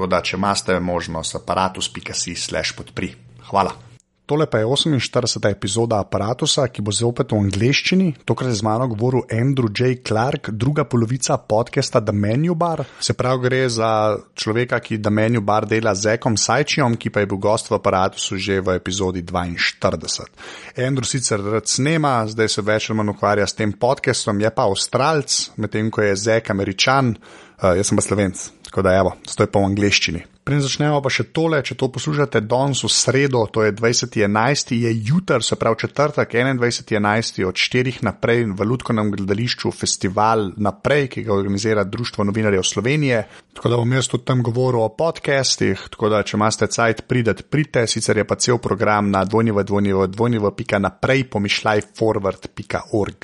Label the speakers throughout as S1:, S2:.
S1: Tako da, če imate možnost, aparatus.si/slash podpri. Hvala.
S2: Tole pa je 48. epizoda aparata, ki bo zopet v angleščini. Tokrat je z mano govoril Andrew J. Clark, druga polovica podcasta The Menu Bar. Se pravi, gre za človeka, ki The Menu Bar dela z Ekom Sajčijom, ki pa je bil gost v aparatu že v epizodi 42. Andrew sicer rad snema, zdaj se več ali manj ukvarja s tem podcastom, je pa avstralc, medtem ko je Zek američan, uh, jaz sem pa slovenc. Tako da, evo, to je pa v angleščini. Preden začnemo pa še tole, če to poslušate danes v sredo, to je 20.11., je jutr, se pravi četrtek, 21.11. od 4. naprej v Ludkovnem gledališču festival naprej, ki ga organizira Društvo novinarjev Slovenije. Tako da bom jaz tudi tam govoril o podcastih, tako da če imate cajt, pridete, pridite, sicer je pa cel program na dvojnjevo.naprej pomišljaj forward.org.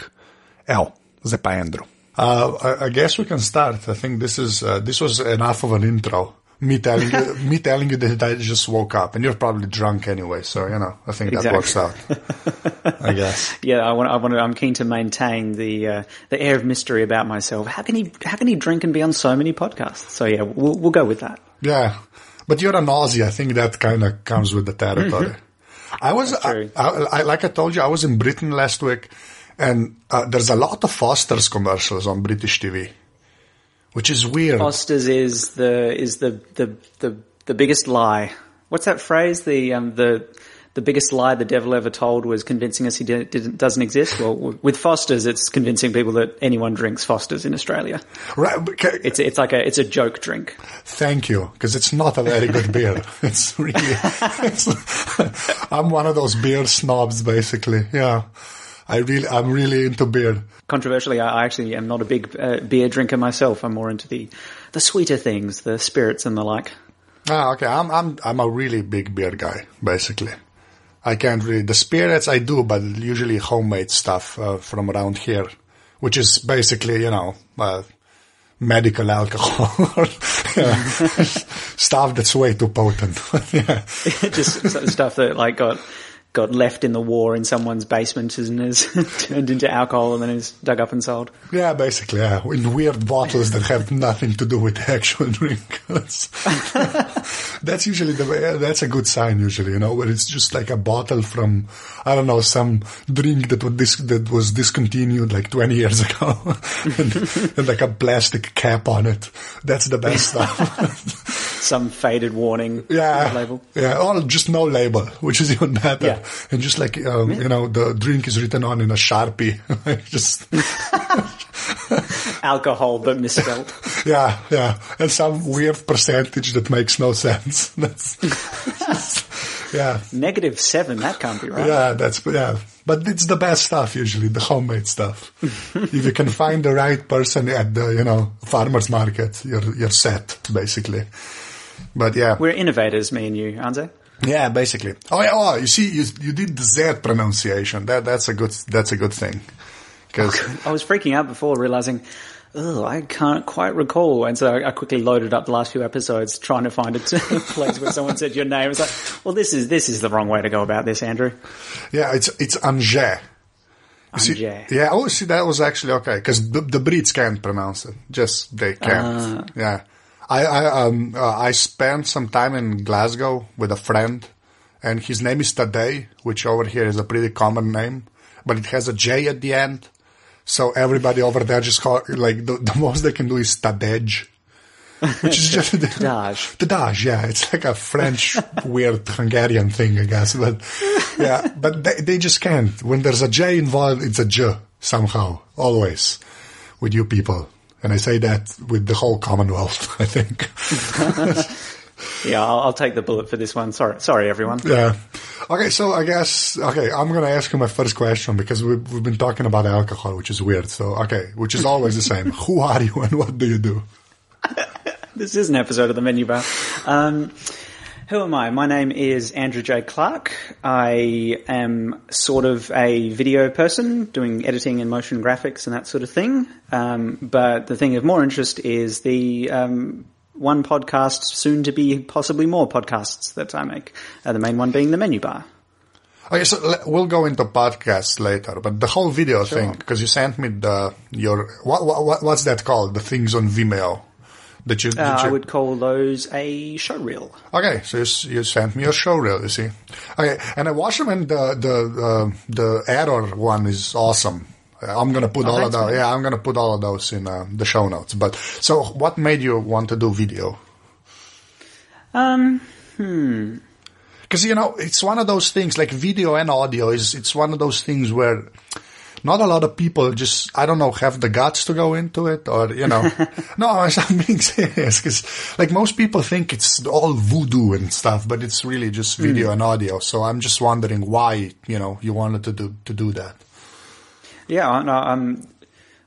S2: Evo, zdaj pa Andrew.
S3: Uh, I, I, guess we can start. I think this is uh, this was enough of an intro. Me telling you, me telling you that I just woke up, and you're probably drunk anyway. So you know, I think exactly. that works out. I guess.
S4: Yeah, I want. I want. To, I'm keen to maintain the uh, the air of mystery about myself. How can he? How can he drink and be on so many podcasts? So yeah, we'll we'll go with that.
S3: Yeah, but you're a Aussie. I think that kind of comes with the territory. Mm-hmm. I was, I, I, I, like I told you, I was in Britain last week and uh, there's a lot of Foster's commercials on British TV, which is weird.
S4: Foster's is the is the the the, the biggest lie. What's that phrase? The um, the the biggest lie the devil ever told was convincing us he did, doesn't exist. Well, with Foster's, it's convincing people that anyone drinks Foster's in Australia.
S3: Right.
S4: It's it's like a it's a joke drink.
S3: Thank you, because it's not a very good beer. It's really. It's, I'm one of those beer snobs, basically. Yeah. I really, I'm really into beer.
S4: Controversially, I actually am not a big uh, beer drinker myself. I'm more into the, the sweeter things, the spirits and the like.
S3: Ah, okay. I'm, I'm, I'm a really big beer guy, basically. I can't really, the spirits I do, but usually homemade stuff uh, from around here, which is basically, you know, uh, medical alcohol, stuff that's way too potent.
S4: yeah. Just stuff that like got got left in the war in someone's basement and is turned into alcohol and then is dug up and sold.
S3: Yeah, basically, yeah. In weird bottles that have nothing to do with the actual drink. that's, usually the way, that's a good sign usually, you know, where it's just like a bottle from I don't know some drink that was dis- that was discontinued like 20 years ago, and, and like a plastic cap on it. That's the best stuff.
S4: some faded warning
S3: yeah,
S4: label.
S3: Yeah, or just no label, which is even better. Yeah. And just like, um, yeah. you know, the drink is written on in a Sharpie. just.
S4: Alcohol, but misspelled.
S3: yeah, yeah. And some weird percentage that makes no sense. That's. yeah.
S4: Negative seven, that can't be right.
S3: Yeah, that's, yeah. But it's the best stuff usually, the homemade stuff. if you can find the right person at the, you know, farmer's market, you're, you're set, basically. But yeah.
S4: We're innovators, me and you, aren't we?
S3: Yeah, basically. Oh yeah, oh, you see, you, you did the Z pronunciation. That, that's a good, that's a good thing. Cause
S4: I was freaking out before realizing, oh, I can't quite recall. And so I quickly loaded up the last few episodes trying to find a place where someone said your name. It's like, well, this is, this is the wrong way to go about this, Andrew.
S3: Yeah, it's, it's Angers.
S4: See,
S3: yeah, oh, see, that was actually okay, because the, the Brits can't pronounce it. Just, they can't. Uh, yeah. I I, um, uh, I spent some time in Glasgow with a friend, and his name is Tadej, which over here is a pretty common name, but it has a J at the end. So everybody over there just call like the, the most they can do is Tadej. which is just the
S4: Dage.
S3: The yeah, it's like a French weird Hungarian thing, I guess. But yeah, but they, they just can't. When there's a J involved, it's a J somehow, always, with you people. And I say that with the whole Commonwealth, I think.
S4: Yeah, I'll, I'll take the bullet for this one. Sorry, sorry, everyone.
S3: Yeah. Okay, so I guess okay, I'm gonna ask you my first question because we've, we've been talking about alcohol, which is weird. So okay, which is always the same. Who are you and what do you do?
S4: This is an episode of the Menu Bar. Um, who am I? My name is Andrew J. Clark. I am sort of a video person, doing editing and motion graphics and that sort of thing. Um, but the thing of more interest is the um, one podcast, soon to be possibly more podcasts that I make. Uh, the main one being the Menu Bar.
S3: Okay, so we'll go into podcasts later, but the whole video thing because you sent me the your what, what what's that called? The things on Vimeo that you.
S4: Uh,
S3: you
S4: I would call those a show reel.
S3: Okay, so you, you sent me a show reel, you see. Okay, and I watched them, and the the uh, the error one is awesome. Uh, I'm gonna put all of those. Yeah, I'm gonna put all of those in uh, the show notes. But so, what made you want to do video?
S4: Um, hmm.
S3: Because you know, it's one of those things like video and audio is. It's one of those things where not a lot of people just I don't know have the guts to go into it, or you know, no, I'm being serious. Because like most people think it's all voodoo and stuff, but it's really just video and audio. So I'm just wondering why you know you wanted to do to do that.
S4: Yeah, no, um,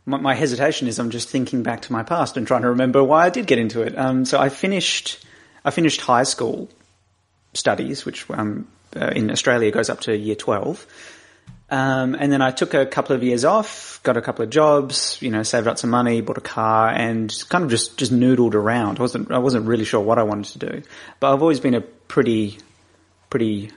S4: my, my hesitation is I'm just thinking back to my past and trying to remember why I did get into it. Um, so I finished, I finished high school studies, which um, uh, in Australia goes up to year 12. Um, and then I took a couple of years off, got a couple of jobs, you know, saved up some money, bought a car, and kind of just just noodled around. I wasn't I wasn't really sure what I wanted to do, but I've always been a pretty pretty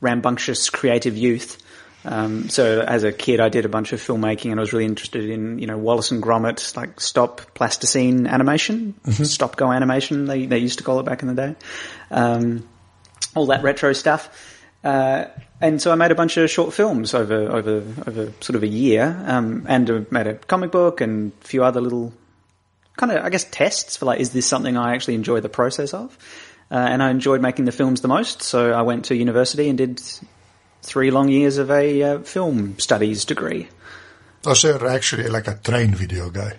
S4: rambunctious creative youth. Um, so as a kid, I did a bunch of filmmaking, and I was really interested in you know Wallace and Gromit, like stop plasticine animation, stop go animation. They they used to call it back in the day. Um, all that retro stuff. Uh, and so I made a bunch of short films over over over sort of a year, um, and made a comic book and a few other little kind of I guess tests for like is this something I actually enjoy the process of, uh, and I enjoyed making the films the most. So I went to university and did three long years of a uh, film studies degree.
S3: Oh, so you're actually like a train video guy.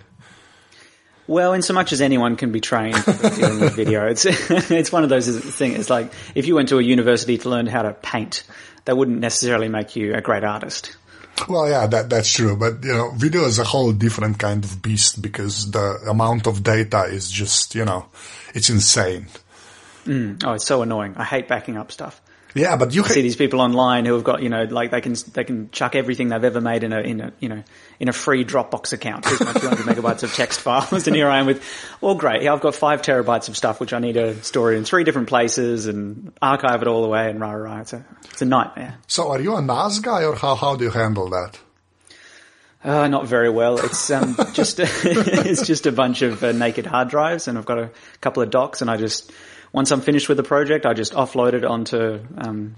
S4: Well, in so much as anyone can be trained for dealing with video, it's it's one of those things. It's like if you went to a university to learn how to paint, that wouldn't necessarily make you a great artist.
S3: Well, yeah, that that's true. But you know, video is a whole different kind of beast because the amount of data is just you know, it's insane. Mm.
S4: Oh, it's so annoying. I hate backing up stuff.
S3: Yeah, but you
S4: I see these people online who have got you know like they can they can chuck everything they've ever made in a in a you know in a free Dropbox account. Here's my 200 megabytes of text files, and here I am with, well, great. Yeah, I've got five terabytes of stuff which I need to store in three different places and archive it all away and rah rah. rah. It's a it's a nightmare.
S3: So are you a NAS guy or how, how do you handle that?
S4: Uh, not very well. It's um, just it's just a bunch of uh, naked hard drives, and I've got a couple of docks, and I just once I'm finished with the project, I just offload it onto. Um,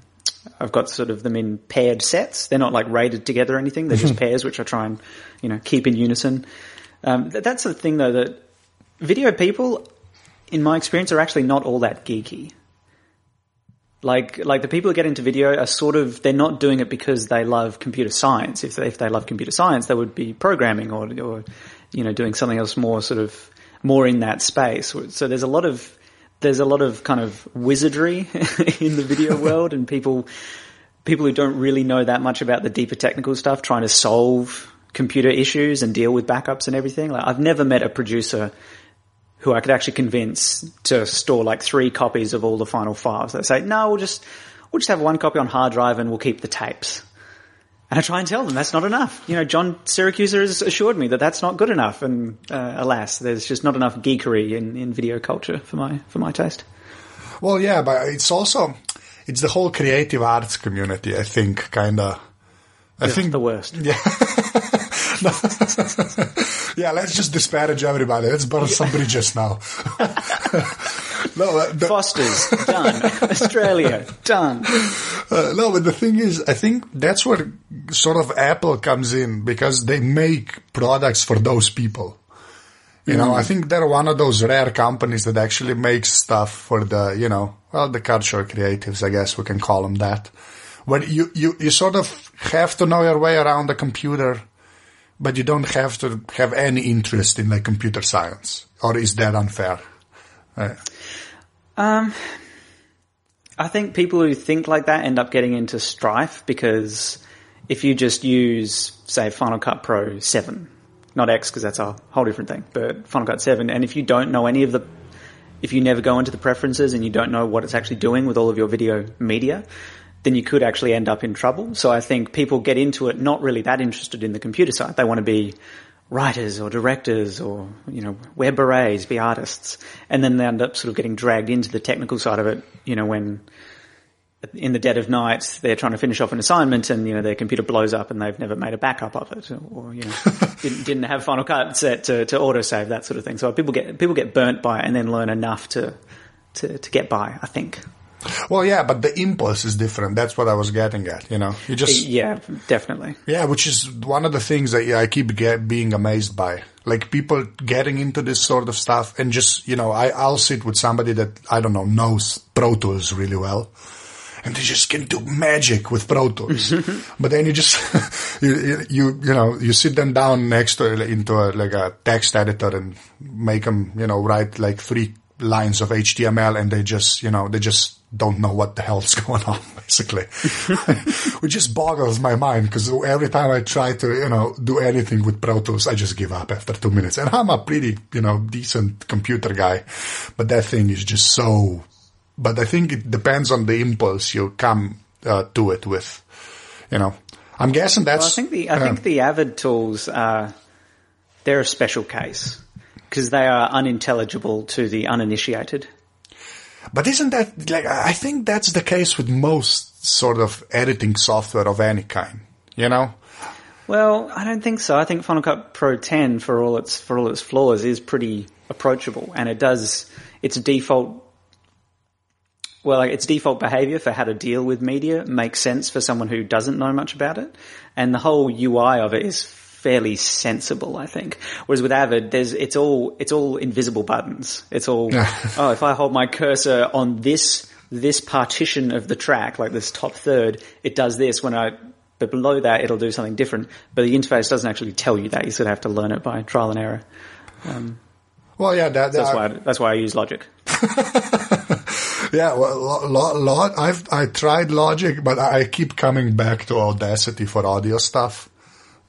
S4: I've got sort of them in paired sets. They're not like RAIDed together or anything. They're just pairs, which I try and you know keep in unison. Um, th- that's the thing, though, that video people, in my experience, are actually not all that geeky. Like, like the people who get into video are sort of, they're not doing it because they love computer science. If they, if they love computer science, they would be programming or, or, you know, doing something else more sort of, more in that space. So there's a lot of, there's a lot of kind of wizardry in the video world and people, people who don't really know that much about the deeper technical stuff trying to solve computer issues and deal with backups and everything. Like I've never met a producer who I could actually convince to store like three copies of all the final files. They say, no, we'll just, we'll just have one copy on hard drive and we'll keep the tapes. And I try and tell them that's not enough. You know, John Siracusa has assured me that that's not good enough. And uh, alas, there's just not enough geekery in, in video culture for my, for my taste.
S3: Well, yeah, but it's also it's the whole creative arts community. I think kind of. I think
S4: the worst.
S3: Yeah. yeah, let's just disparage everybody. Let's burn some bridges now. no, the,
S4: Foster's done. Australia done.
S3: uh, no, but the thing is, I think that's where sort of Apple comes in because they make products for those people. You know, I think they're one of those rare companies that actually makes stuff for the, you know, well, the cultural creatives, I guess we can call them that. Where you, you, you sort of have to know your way around the computer, but you don't have to have any interest in like computer science. Or is that unfair?
S4: Um, I think people who think like that end up getting into strife because if you just use, say, Final Cut Pro 7, not X because that's a whole different thing, but Final Cut 7, and if you don't know any of the, if you never go into the preferences and you don't know what it's actually doing with all of your video media, then you could actually end up in trouble. So I think people get into it not really that interested in the computer side. They want to be writers or directors or, you know, wear berets, be artists. And then they end up sort of getting dragged into the technical side of it, you know, when in the dead of night they're trying to finish off an assignment and, you know, their computer blows up and they've never made a backup of it or, you know, didn't, didn't have Final Cut set to, to autosave, that sort of thing. So people get, people get burnt by it and then learn enough to, to, to get by, I think.
S3: Well, yeah, but the impulse is different. That's what I was getting at, you know. You just
S4: Yeah, definitely.
S3: Yeah, which is one of the things that I keep get, being amazed by. Like people getting into this sort of stuff and just, you know, I, I'll sit with somebody that, I don't know, knows Pro Tools really well. And they just can do magic with Pro Tools. but then you just, you, you, you know, you sit them down next to, into a, like a text editor and make them, you know, write like three lines of HTML and they just, you know, they just don't know what the hell's going on, basically. Which just boggles my mind because every time I try to, you know, do anything with Pro Tools, I just give up after two minutes. And I'm a pretty, you know, decent computer guy, but that thing is just so, but I think it depends on the impulse you come uh, to it with, you know. I'm guessing that's.
S4: Well, I think the I
S3: uh,
S4: think the Avid tools are they're a special case because they are unintelligible to the uninitiated.
S3: But isn't that like I think that's the case with most sort of editing software of any kind, you know?
S4: Well, I don't think so. I think Final Cut Pro 10, for all its for all its flaws, is pretty approachable, and it does its default. Well, like its default behavior for how to deal with media makes sense for someone who doesn't know much about it, and the whole UI of it is fairly sensible, I think. Whereas with Avid, there's it's all it's all invisible buttons. It's all oh, if I hold my cursor on this this partition of the track, like this top third, it does this. When I but below that, it'll do something different. But the interface doesn't actually tell you that. You sort of have to learn it by trial and error.
S3: Um, well, yeah, that,
S4: That's
S3: that-
S4: why that's why I use Logic.
S3: Yeah, well, lo, lo, lo, I've I tried Logic, but I keep coming back to Audacity for audio stuff.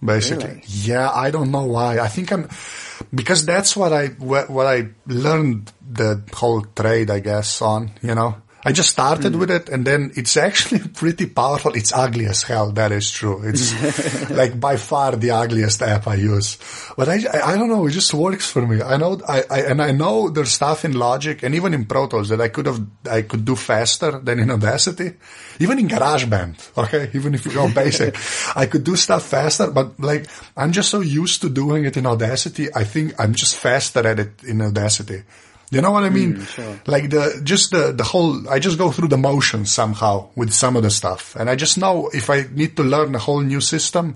S3: Basically,
S4: Really?
S3: yeah, I don't know why. I think I'm because that's what I what, what I learned the whole trade, I guess, on. You know, I just started mm. with it, and then it's actually pretty powerful. It's ugly as hell. That is true. It's like by far the ugliest app I use. But I, I, I don't know. It just works for me. I know, I, I, and I know there's stuff in Logic and even in Pro Tools that I could have, I could do faster than in Audacity. Even in GarageBand. Okay. Even if you go basic, I could do stuff faster, but like, I'm just so used to doing it in Audacity. I think I'm just faster at it in Audacity. You know what I mean? Like the, just the, the whole, I just go through the motions somehow with some of the stuff. And I just know if I need to learn a whole new system,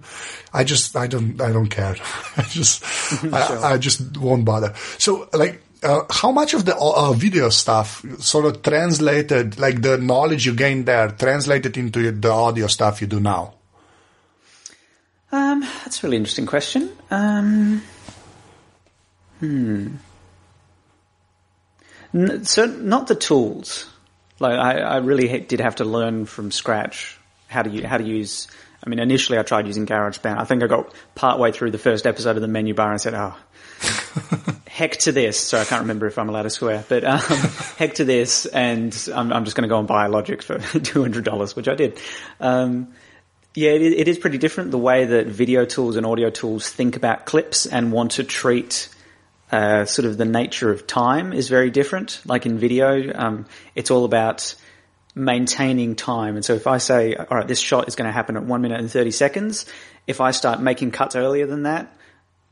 S3: I just, I don't, I don't care. I just, I, I just won't bother. So like, uh, how much of the uh, video stuff sort of translated, like the knowledge you gained there, translated into the audio stuff you do now?
S4: Um, that's a really interesting question. Um, hmm. So not the tools. Like I, I really did have to learn from scratch how to u- how to use. I mean, initially I tried using GarageBand. I think I got partway through the first episode of the menu bar and said, "Oh, heck to this." So I can't remember if I'm allowed to swear, but um, heck to this, and I'm, I'm just going to go and buy a Logic for two hundred dollars, which I did. Um, yeah, it, it is pretty different the way that video tools and audio tools think about clips and want to treat uh, sort of the nature of time is very different. Like in video, um, it's all about maintaining time. And so if I say, all right, this shot is going to happen at one minute and 30 seconds, if I start making cuts earlier than that,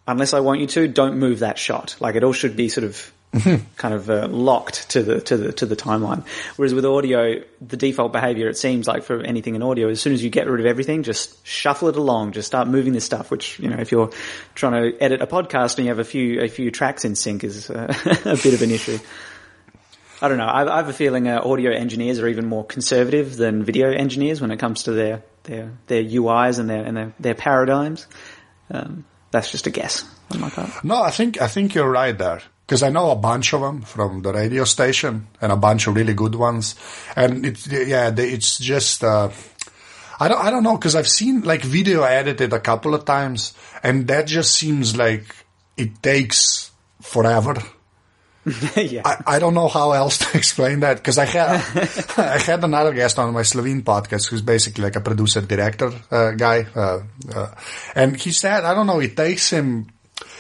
S4: unless I want you to, don't move that shot. Like it all should be sort of kind of uh, locked to the to the to the timeline. Whereas with audio, the default behavior it seems like for anything in audio, as soon as you get rid of everything, just shuffle it along, just start moving this stuff. Which you know, if you're trying to edit a podcast and you have a few a few tracks in sync, is uh, a bit of an issue. I don't know. I, I have a feeling uh, audio engineers are even more conservative than video engineers when it comes to their their their UIs and their and their, their paradigms. Um, that's just a guess on my part.
S3: No, I think I think you're right there because I know a bunch of them from the radio station and a bunch of really good ones. And it's yeah, they, it's just uh, I don't I don't know because I've seen like video edited a couple of times, and that just seems like it takes forever.
S4: yeah.
S3: I, I don't know how else to explain that because I had I had another guest on my Slovene podcast who's basically like a producer director uh, guy, uh, uh, and he said I don't know it takes him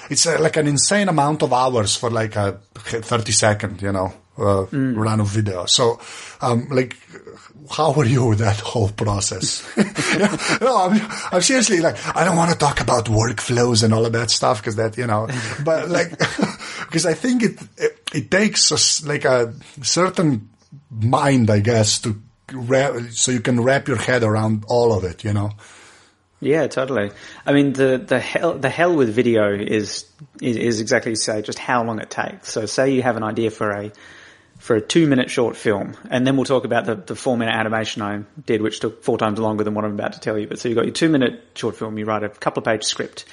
S3: it's uh, like an insane amount of hours for like a 30 second, you know, uh, mm. run of video. So, um, like, how are you with that whole process? no, I'm, I'm, seriously like, I don't want to talk about workflows and all of that stuff because that, you know, but like, because I think it, it, it takes a, like a certain mind, I guess, to wrap, so you can wrap your head around all of it, you know?
S4: Yeah, totally. I mean, the, the hell, the hell with video is, is, is exactly say just how long it takes. So say you have an idea for a, for a two minute short film, and then we'll talk about the, the four minute animation I did, which took four times longer than what I'm about to tell you. But so you've got your two minute short film, you write a couple of page script,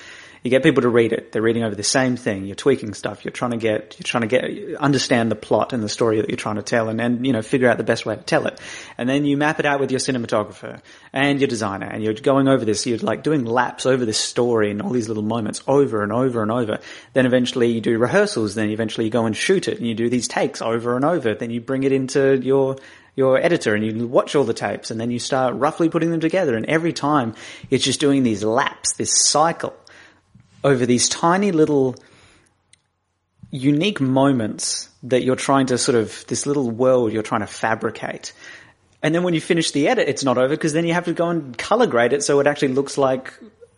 S4: you get people to read it. They're reading over the same thing. You're tweaking stuff. You're trying to get, you're trying to get, understand the plot and the story that you're trying to tell and, and, you know, figure out the best way to tell it. And then you map it out with your cinematographer and your designer and you're going over this. You're like doing laps over this story and all these little moments over and over and over. Then eventually you do rehearsals. Then eventually you go and shoot it and you do these takes over and over. Then you bring it into your, your editor and you watch all the tapes and then you start roughly putting them together and every time it's just doing these laps, this cycle over these tiny little unique moments that you're trying to sort of, this little world you're trying to fabricate. And then when you finish the edit, it's not over because then you have to go and color grade it so it actually looks like,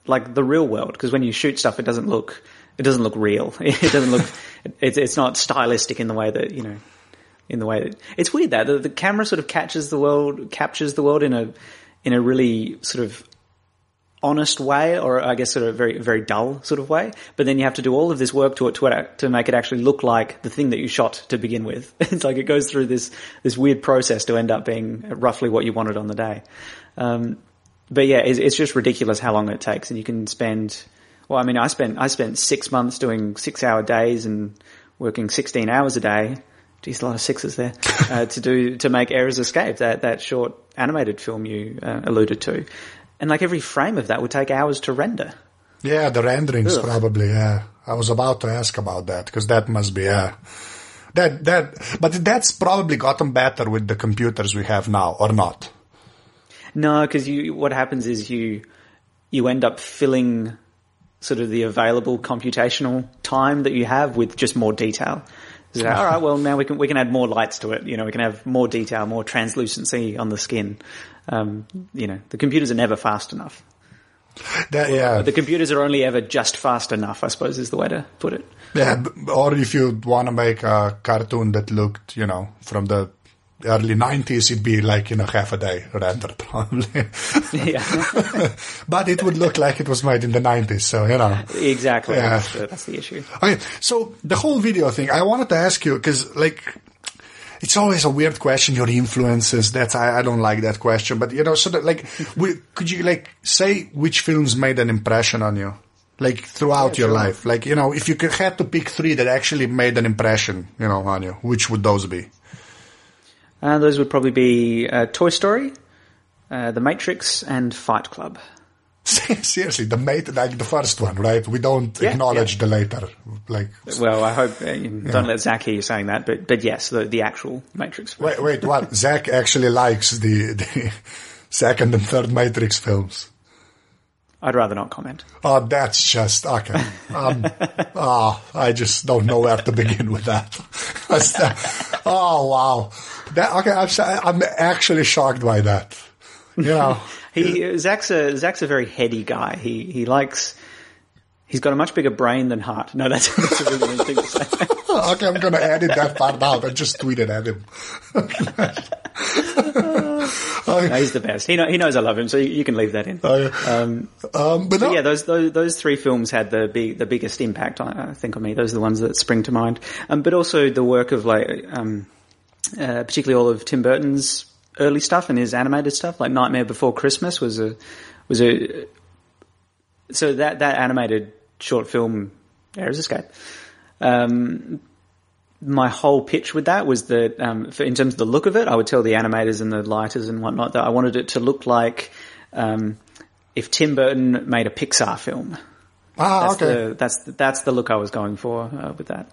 S4: like the real world. Because when you shoot stuff, it doesn't look, it doesn't look real. It doesn't look, it's, it's not stylistic in the way that, you know, in the way that, it's weird that the, the camera sort of catches the world, captures the world in a, in a really sort of honest way, or I guess sort of very very dull sort of way. But then you have to do all of this work to it to, to make it actually look like the thing that you shot to begin with. it's like it goes through this this weird process to end up being roughly what you wanted on the day. Um, but yeah, it's, it's, just ridiculous how long it takes, and you can spend. Well, I mean, I spent I spent six months doing six hour days and working sixteen hours a day. Geez, a lot of sixes there uh, to do to make Errors Escape that that short animated film you uh, alluded to and like every frame of that would take hours to render.
S3: Yeah, the renderings Ugh. probably. Yeah, I was about to ask about that because that must be yeah. That that, but that's probably gotten better with the computers we have now, or not?
S4: No, because you what happens is you you end up filling sort of the available computational time that you have with just more detail. So, all right, well now we can we can add more lights to it. You know, we can have more detail, more translucency on the skin. Um, you know, the computers are never fast enough.
S3: That, yeah.
S4: The computers are only ever just fast enough, I suppose, is the way to put it.
S3: Yeah, or if you want to make a cartoon that looked, you know, from the early 90s, it'd be like, you know, half a day rendered probably. yeah. but it would look like it was made in the 90s, so, you know.
S4: Exactly. Yeah. That's, the, that's the issue.
S3: Okay, so the whole video thing, I wanted to ask you, because, like, it's always a weird question. Your influences. That's I, I don't like that question. But you know, so that, like, we, could you like say which films made an impression on you, like throughout yeah, your sure. life? Like you know, if you could, had to pick three that actually made an impression, you know, on you, which would those be?
S4: Uh, those would probably be uh, Toy Story, uh, The Matrix, and Fight Club.
S3: Seriously, the mate, like the first one, right? We don't yeah, acknowledge yeah. the later, like.
S4: Well, I hope uh, don't yeah. let Zach hear you saying that, but but yes, the the actual Matrix.
S3: Wait, wait, what? Zach actually likes the the second and third Matrix films.
S4: I'd rather not comment.
S3: Oh, that's just okay. Um, oh, I just don't know where to begin with that. oh wow, that okay. I'm I'm actually shocked by that. You know
S4: he Zach's a Zach's a very heady guy. He he likes He's got a much bigger brain than heart. No, that's, that's a really mean thing to say.
S3: okay, I'm going to edit that part out and just tweet it at him.
S4: No, he's the best. He, know, he knows I love him, so you, you can leave that in.
S3: Oh.
S4: Um,
S3: Um, but
S4: but yeah, those, those those three films had the big, the biggest impact, I, I think, on me. Those are the ones that spring to mind. Um, but also the work of like, um, uh, particularly all of Tim Burton's early stuff and his animated stuff, like Nightmare Before Christmas was a was a so that that animated short film, Error's Escape. Um, my whole pitch with that was that, um, for, in terms of the look of it, I would tell the animators and the lighters and whatnot that I wanted it to look like um, if Tim Burton made a Pixar film.
S3: ah,
S4: That's
S3: okay.
S4: the that's the, that's the look I was going for uh, with that.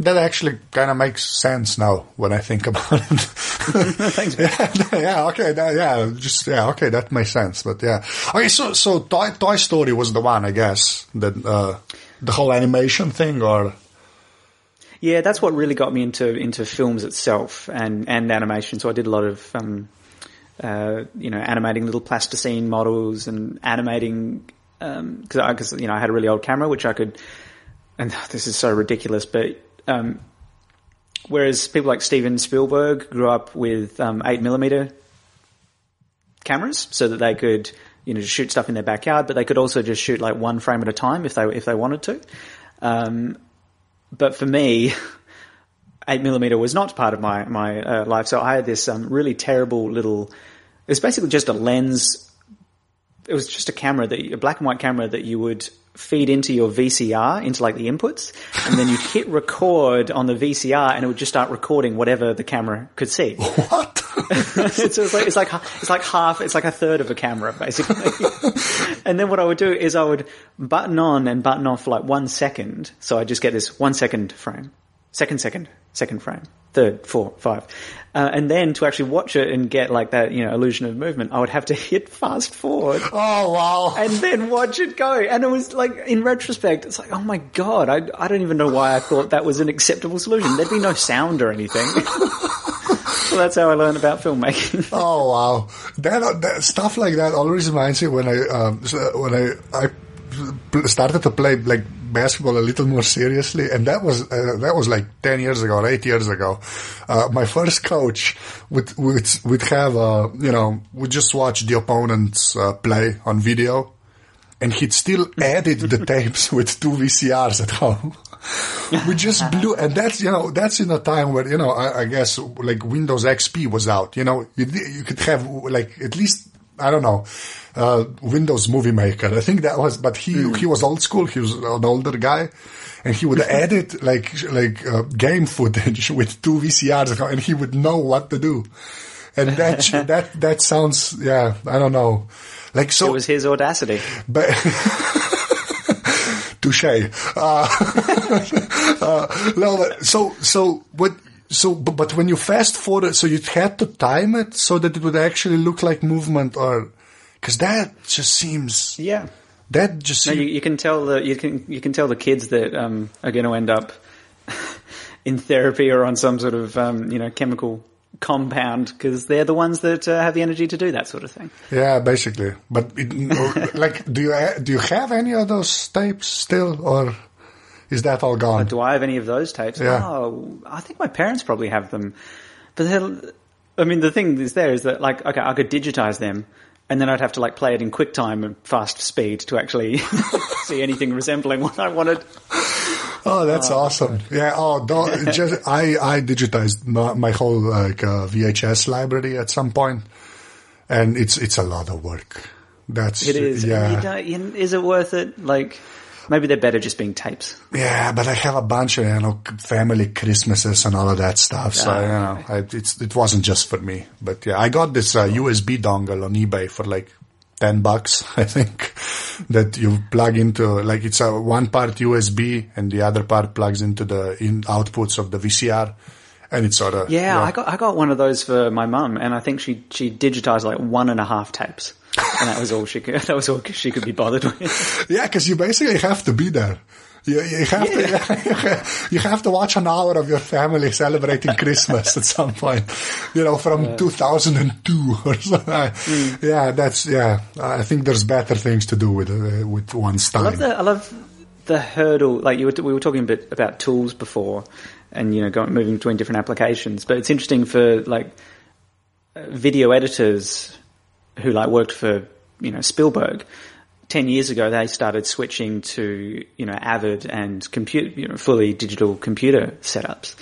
S3: That actually kind of makes sense now when I think about it.
S4: Thanks.
S3: yeah, yeah, okay, that, yeah, just yeah, okay, that makes sense. But yeah, okay, so so Toy, Toy Story was the one, I guess, that uh, the whole animation thing, or
S4: Yeah, that's what really got me into into films itself and and animation. So I did a lot of um, uh, you know animating little plasticine models and animating because I because you know I had a really old camera which I could and this is so ridiculous, but um, whereas people like Steven Spielberg grew up with um, eight millimeter cameras so that they could you know shoot stuff in their backyard, but they could also just shoot like one frame at a time if they if they wanted to. Um, but for me, eight millimeter was not part of my my uh, life. So I had this um, really terrible little. It was basically just a lens. It was just a camera that a black and white camera that you would feed into your VCR into like the inputs, and then you hit record on the VCR, and it would just start recording whatever the camera could see.
S3: what?
S4: so it's like it's like it's like half it's like a third of a camera basically and then what i would do is i would button on and button off like one second so i just get this one second frame second second second frame third four five uh, and then to actually watch it and get like that you know illusion of movement i would have to hit fast forward
S3: oh wow!
S4: and then watch it go. And it was like, in retrospect, it's like, oh my god, I, I don't even know why I thought that was an acceptable solution. There'd be no sound or anything. so that's how I learned about filmmaking.
S3: Oh wow! That, that stuff like that always reminds me when I um, when I I started to play like basketball a little more seriously, and that was uh, that was like ten years ago or eight years ago. Uh, my first coach would would would have uh, you know would just watch the opponents uh, play on video, and he'd still edit the tapes with two VCRs at home. we just blew, and that's you know that's in a time where you know I, I guess like Windows XP was out. You know you you could have like at least I don't know uh, Windows Movie Maker. I think that was, but he he was old school. He was an older guy. And he would edit like like uh, game footage with two VCRs, and he would know what to do. And that that that sounds yeah I don't know like so
S4: It was his audacity.
S3: but touche. Uh, uh, no, so so what? So, but, but when you fast forward, so you had to time it so that it would actually look like movement, or because that just seems
S4: Yeah.
S3: that just
S4: No,
S3: seems,
S4: you, you can tell the you can you can tell the kids that um, are going to end up in therapy or on some sort of um, you know chemical compound because they're the ones that uh, have the energy to do that sort of thing.
S3: yeah, basically. But it, like, do you do you have any of those tapes still, or is that all gone?
S4: Do I have any of those tapes?
S3: Yeah.
S4: Oh, I think my parents probably have them. But I mean, the thing is there is that like, okay, I could digitize them and then I'd have to like play it in QuickTime and fast speed to actually see anything resembling what I wanted.
S3: Oh, that's awesome! Yeah. Oh, don't, just I I digitized my, my whole like uh, VHS library at some point, and it's it's a lot of work. That's
S4: It is.
S3: Yeah.
S4: is it worth it? Like, maybe they're better just being tapes.
S3: Yeah, but I have a bunch of you know family Christmases and all of that stuff. So
S4: Ah,
S3: you know, I, it's it wasn't just for me. But yeah, I got this uh, USB dongle on eBay for like ten bucks, I think, that you plug into like it's a one part USB and the other part plugs into the in outputs of the VCR, and it's sort of
S4: Yeah, I got I got one of those for my mum, and I think she she digitized like one and a half tapes, and that was all she could. That was all she could be bothered with.
S3: Yeah, because you basically have to be there. You, you have to you have to watch an hour of your family celebrating Christmas at some point, you know, from 2002 or something. Yeah, that's yeah. I think there's better things to do with uh, with one's
S4: I
S3: time.
S4: love the I love the hurdle, like you were, we were talking a bit about tools before, and you know, going, moving between different applications. But it's interesting for like video editors who like worked for you know Spielberg. Ten years ago, they started switching to you know Avid and compute you know fully digital computer setups,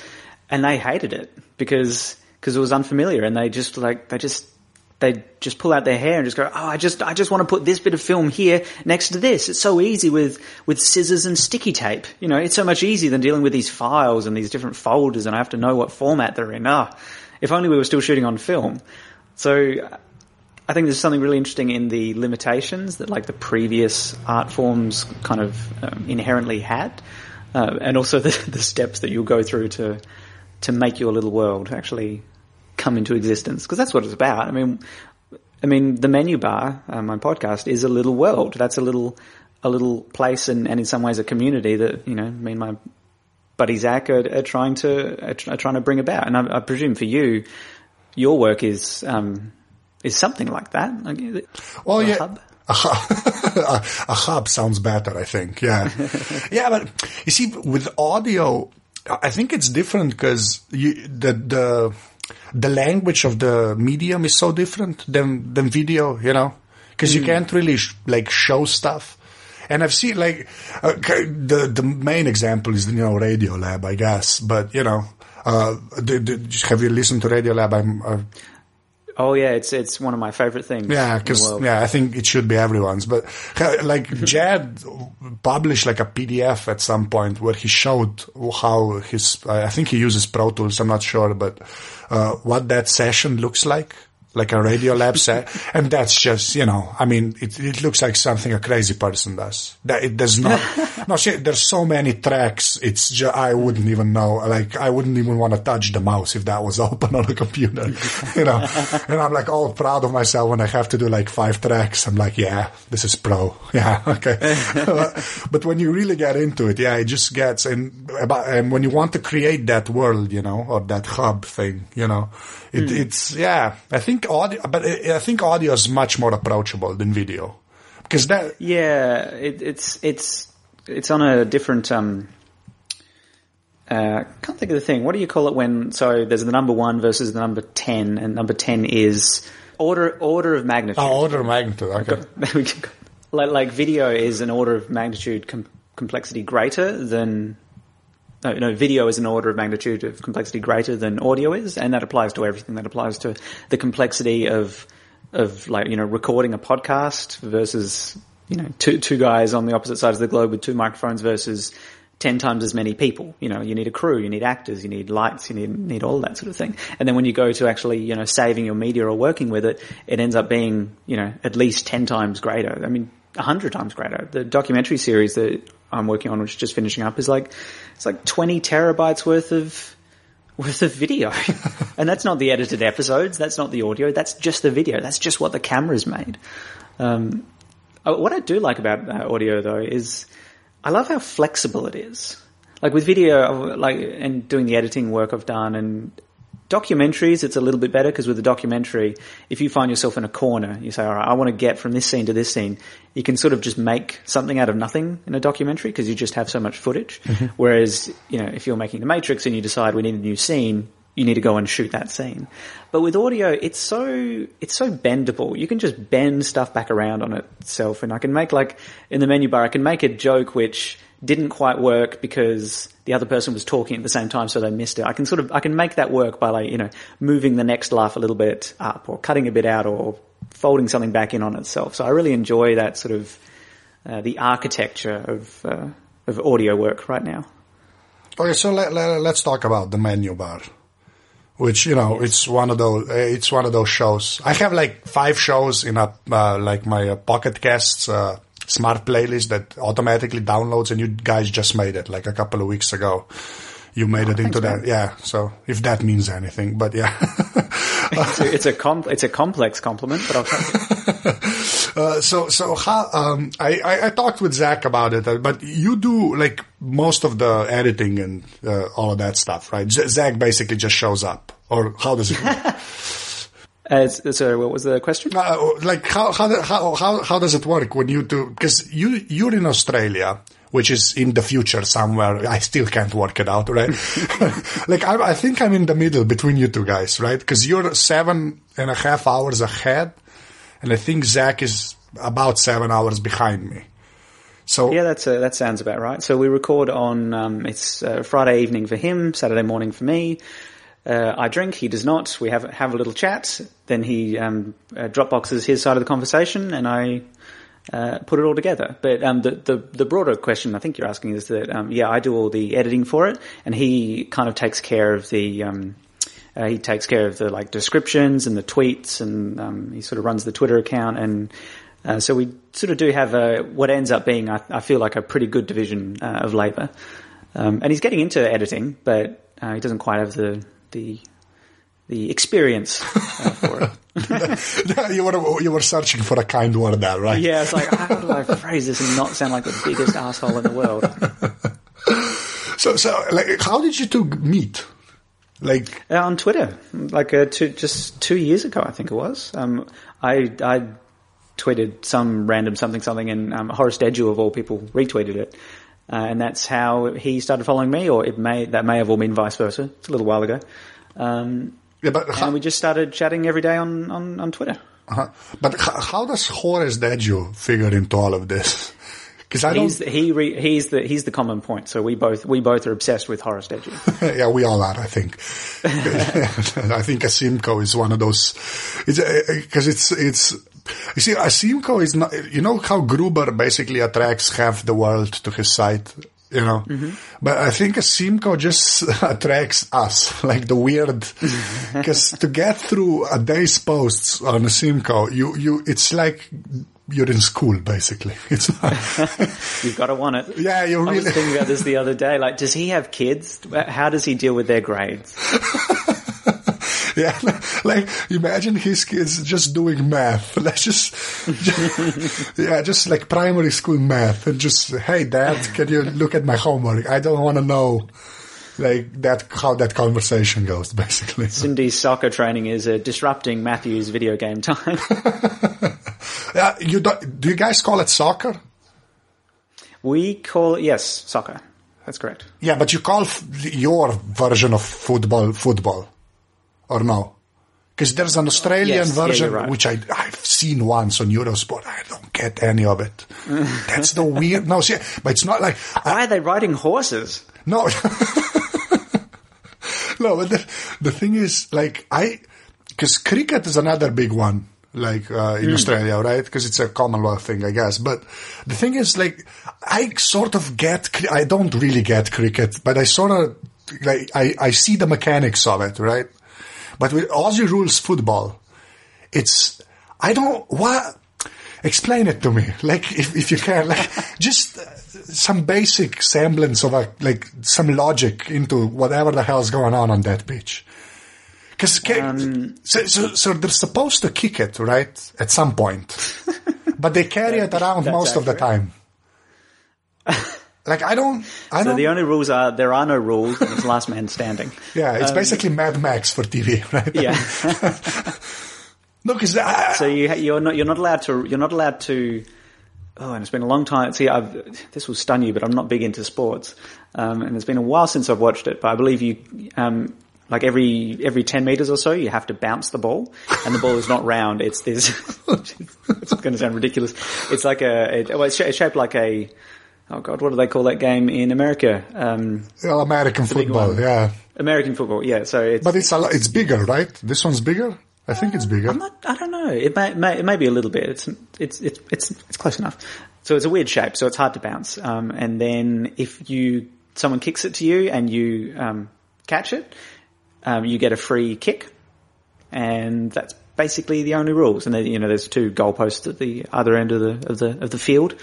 S4: and they hated it because because it was unfamiliar, and they just like they just they just pull out their hair and just go, oh, I just, I just want to put this bit of film here next to this. It's so easy with, with scissors and sticky tape. You know, it's so much easier than dealing with these files and these different folders and I have to know what format they're in. Ah, if only we were still shooting on film. So I think there's something really interesting in the limitations that like the previous art forms kind of um, inherently had. Uh, and also the, the steps that you'll go through to, to make your little world actually come into existence because that's what it's about. I mean, I mean, the menu bar, uh, my podcast, is a little world. That's a little, a little place, and, and in some ways a community that you know, me and my buddy Zach are, are trying to are, trying to bring about. And I, I, presume for you, your work is um, is something like that.
S3: Well, yeah. Hub? A hub. a hub sounds better, I think. Yeah, yeah, but you see, with audio, I think it's different because the the the language of the medium is so different than than video, you know, because mm. you can't really sh- like show stuff. And I've seen like uh, the the main example is you know Radio Lab, I guess, but you know, uh, have you listened to Radiolab? I'm. Uh,
S4: Oh yeah, it's it's one of my favorite things.
S3: Yeah, because yeah, I think it should be everyone's. But like Jad published like a PDF at some point where he showed how his I think he uses Pro Tools. I'm not sure, but uh, what that session looks like like a radio lab set. and that's just, you know, I mean, it, it looks like something a crazy person does. That it does not, no, shit, there's so many tracks. It's just, I wouldn't even know. Like, I wouldn't even want to touch the mouse if that was open on a computer, you know, and I'm like all proud of myself when I have to do like five tracks. I'm like, yeah, this is pro. Yeah. Okay. but when you really get into it, yeah, it just gets, and, about, and when you want to create that world, you know, or that hub thing, you know, it, mm. it's, yeah, I think audio, but I think audio is much more approachable than video because that.
S4: Yeah, it, it's it's it's on a different. Um, uh, can't think of the thing. What do you call it when? So there's the number one versus the number ten, and number ten is order order of magnitude.
S3: Oh, order of magnitude. Okay.
S4: like, like video is an order of magnitude com- complexity greater than no, no, video is an order of magnitude of complexity greater than audio is, and that applies to everything. That applies to the complexity of of like you know recording a podcast versus you know two two guys on the opposite sides of the globe with two microphones versus ten times as many people. You know, you need a crew, you need actors, you need lights, you need need all that sort of thing. And then when you go to actually you know saving your media or working with it, it ends up being you know at least ten times greater. I mean, a hundred times greater. The documentary series that I'm working on, which is just finishing up, is like it's like 20 terabytes worth of worth of video, and that's not the edited episodes. That's not the audio. That's just the video. That's just what the camera's made. Um, uh, what I do like about audio though is I love how flexible it is. Like with video, like and doing the editing work I've done, and Documentaries, it's a little bit better because with a documentary, if you find yourself in a corner, you say, all right, I want to get from this scene to this scene. You can sort of just make something out of nothing in a documentary because you just have so much footage. Mm-hmm. Whereas, you know, if you're making The Matrix and you decide we need a new scene, you need to go and shoot that scene. But with audio, it's so, it's so bendable. You can just bend stuff back around on itself. And I can make like, in the menu bar, I can make a joke which didn't quite work because the other person was talking at the same time, so they missed it. I can sort of I can make that work by like you know moving the next laugh a little bit up, or cutting a bit out, or folding something back in on itself. So I really enjoy that sort of uh, the architecture of uh, of audio work right now.
S3: Okay, so let, let, let's talk about the menu bar which you know it's one of those it's one of those shows i have like five shows in a uh, like my uh, pocket casts uh, smart playlist that automatically downloads, and you guys just made it like a couple of weeks ago. You made oh, it into that, man. yeah. So if that means anything, but yeah,
S4: it's a it's a, com- it's a complex compliment, but I'll try.
S3: uh, so so how um, I, I, I talked with Zach about it, uh, but you do like most of the editing and uh, all of that stuff, right? Z- Zach basically just shows up, or how does it?
S4: As, sorry, what was the question?
S3: Uh, like how, how how how how does it work when you do? Because you you're in Australia, which is in the future somewhere. I still can't work it out, right? like I, I think I'm in the middle between you two guys, right? Because you're seven and a half hours ahead, and I think Zach is about seven hours behind me. So
S4: Yeah, that's uh that sounds about right. So we record on um, it's uh, Friday evening for him, Saturday morning for me. Uh, I drink, he does not. We have have a little chat. Then he um, uh, Dropboxes his side of the conversation, and I uh, put it all together. But um, the, the the broader question I think you're asking is that um, yeah, I do all the editing for it, and he kind of takes care of the. Um, uh, he takes care of the like descriptions and the tweets, and um, he sort of runs the Twitter account, and uh, so we sort of do have a what ends up being, I, I feel like, a pretty good division uh, of labour. Um, and he's getting into editing, but uh, he doesn't quite have the the the experience uh, for it.
S3: you were you were searching for a kind word there, right?
S4: Yeah, it's like how do I phrase this and not sound like the biggest asshole in the world?
S3: So so like, how did you two meet? Like,
S4: Uh, on Twitter, like uh, two, just two years ago, I think it was. Um, I I tweeted some random something something, and um, Horace Dediu of all people retweeted it, uh, and that's how he started following me. Or it may that may have all been vice versa. It's a little while ago, um,
S3: yeah, but
S4: and we just started chatting every day on on, on Twitter.
S3: uh but how, how does Horace Dediu figure into all of this? Because I
S4: He's
S3: don't.
S4: the, he re, he's the he's the common point. So we both we both are obsessed with Horace Dediu.
S3: yeah, we all are. I think. I think Asymco is one of those. It's because it's it's. You see, Asymco is not. You know how Gruber basically attracts half the world to his site. You know, mm-hmm. but I think Asymco just attracts us, like the weird. Because to get through a day's posts on Asymco, you you it's like you're in school basically. It's
S4: You've got to want it.
S3: yeah, you
S4: I was thinking about this the other day. Like, does he have kids? How does he deal with their grades?
S3: Yeah, like imagine his kids just doing math. Let's just, yeah, just like primary school math, and just hey, dad, can you look at my homework? I don't want to know, like that how that conversation goes, basically.
S4: Cindy's soccer training is uh, disrupting Matthew's video game time.
S3: Yeah, you do you guys call it soccer?
S4: we call it yes, soccer. That's correct.
S3: Yeah, but you call f- your version of football football, or no? Because there's an Australian
S4: Yes,
S3: version
S4: you're right.
S3: which I I've seen once on Eurosport. I don't get any of it. That's the weird. No, see, but it's not like
S4: Why are they riding horses?
S3: No. no, but the, the thing is, like, I, because cricket is another big one, like, uh, in Australia, right? Because it's a Commonwealth thing, I guess. But the thing is, like, I sort of get, I don't really get cricket, but I sort of, like, I, I see the mechanics of it, right? But with Aussie rules football, it's, I don't, what, explain it to me, like, if, if you can, like, just uh, some basic semblance of a, like, some logic into whatever the hell's going on on that pitch. Because so, so, so they're supposed to kick it, right, at some point, but they carry it around most of the time. Like I don't, I
S4: So
S3: don't.
S4: the only rules are there are no rules. and It's last man standing.
S3: yeah, it's basically Mad Max for TV, right?
S4: Yeah.
S3: No, because I,
S4: So you you're not you're not allowed to you're not allowed to. Oh, and it's been a long time. See, I've, this will stun you, but I'm not big into sports, um, and it's been a while since I've watched it. But I believe you, um, like every every ten meters or so, you have to bounce the ball, and the ball is not round. It's this. it's going to sound ridiculous. It's like a. It, well, it's sh- it's shaped like a. Oh God, what do they call that game in America? Um,
S3: well, American football, yeah.
S4: American football. Yeah, so it's.
S3: But it's a, lo- it's bigger, right? This one's bigger. I think it's bigger.
S4: I'm not, I don't know. It may, may, it may be a little bit. It's, it's, it's, it's, it's close enough. So it's a weird shape, so it's hard to bounce. Um, and then if you, someone kicks it to you and you, um, catch it, um, you get a free kick. And that's basically the only rules. And then, you know, there's two goalposts at the other end of the, of the, of the field.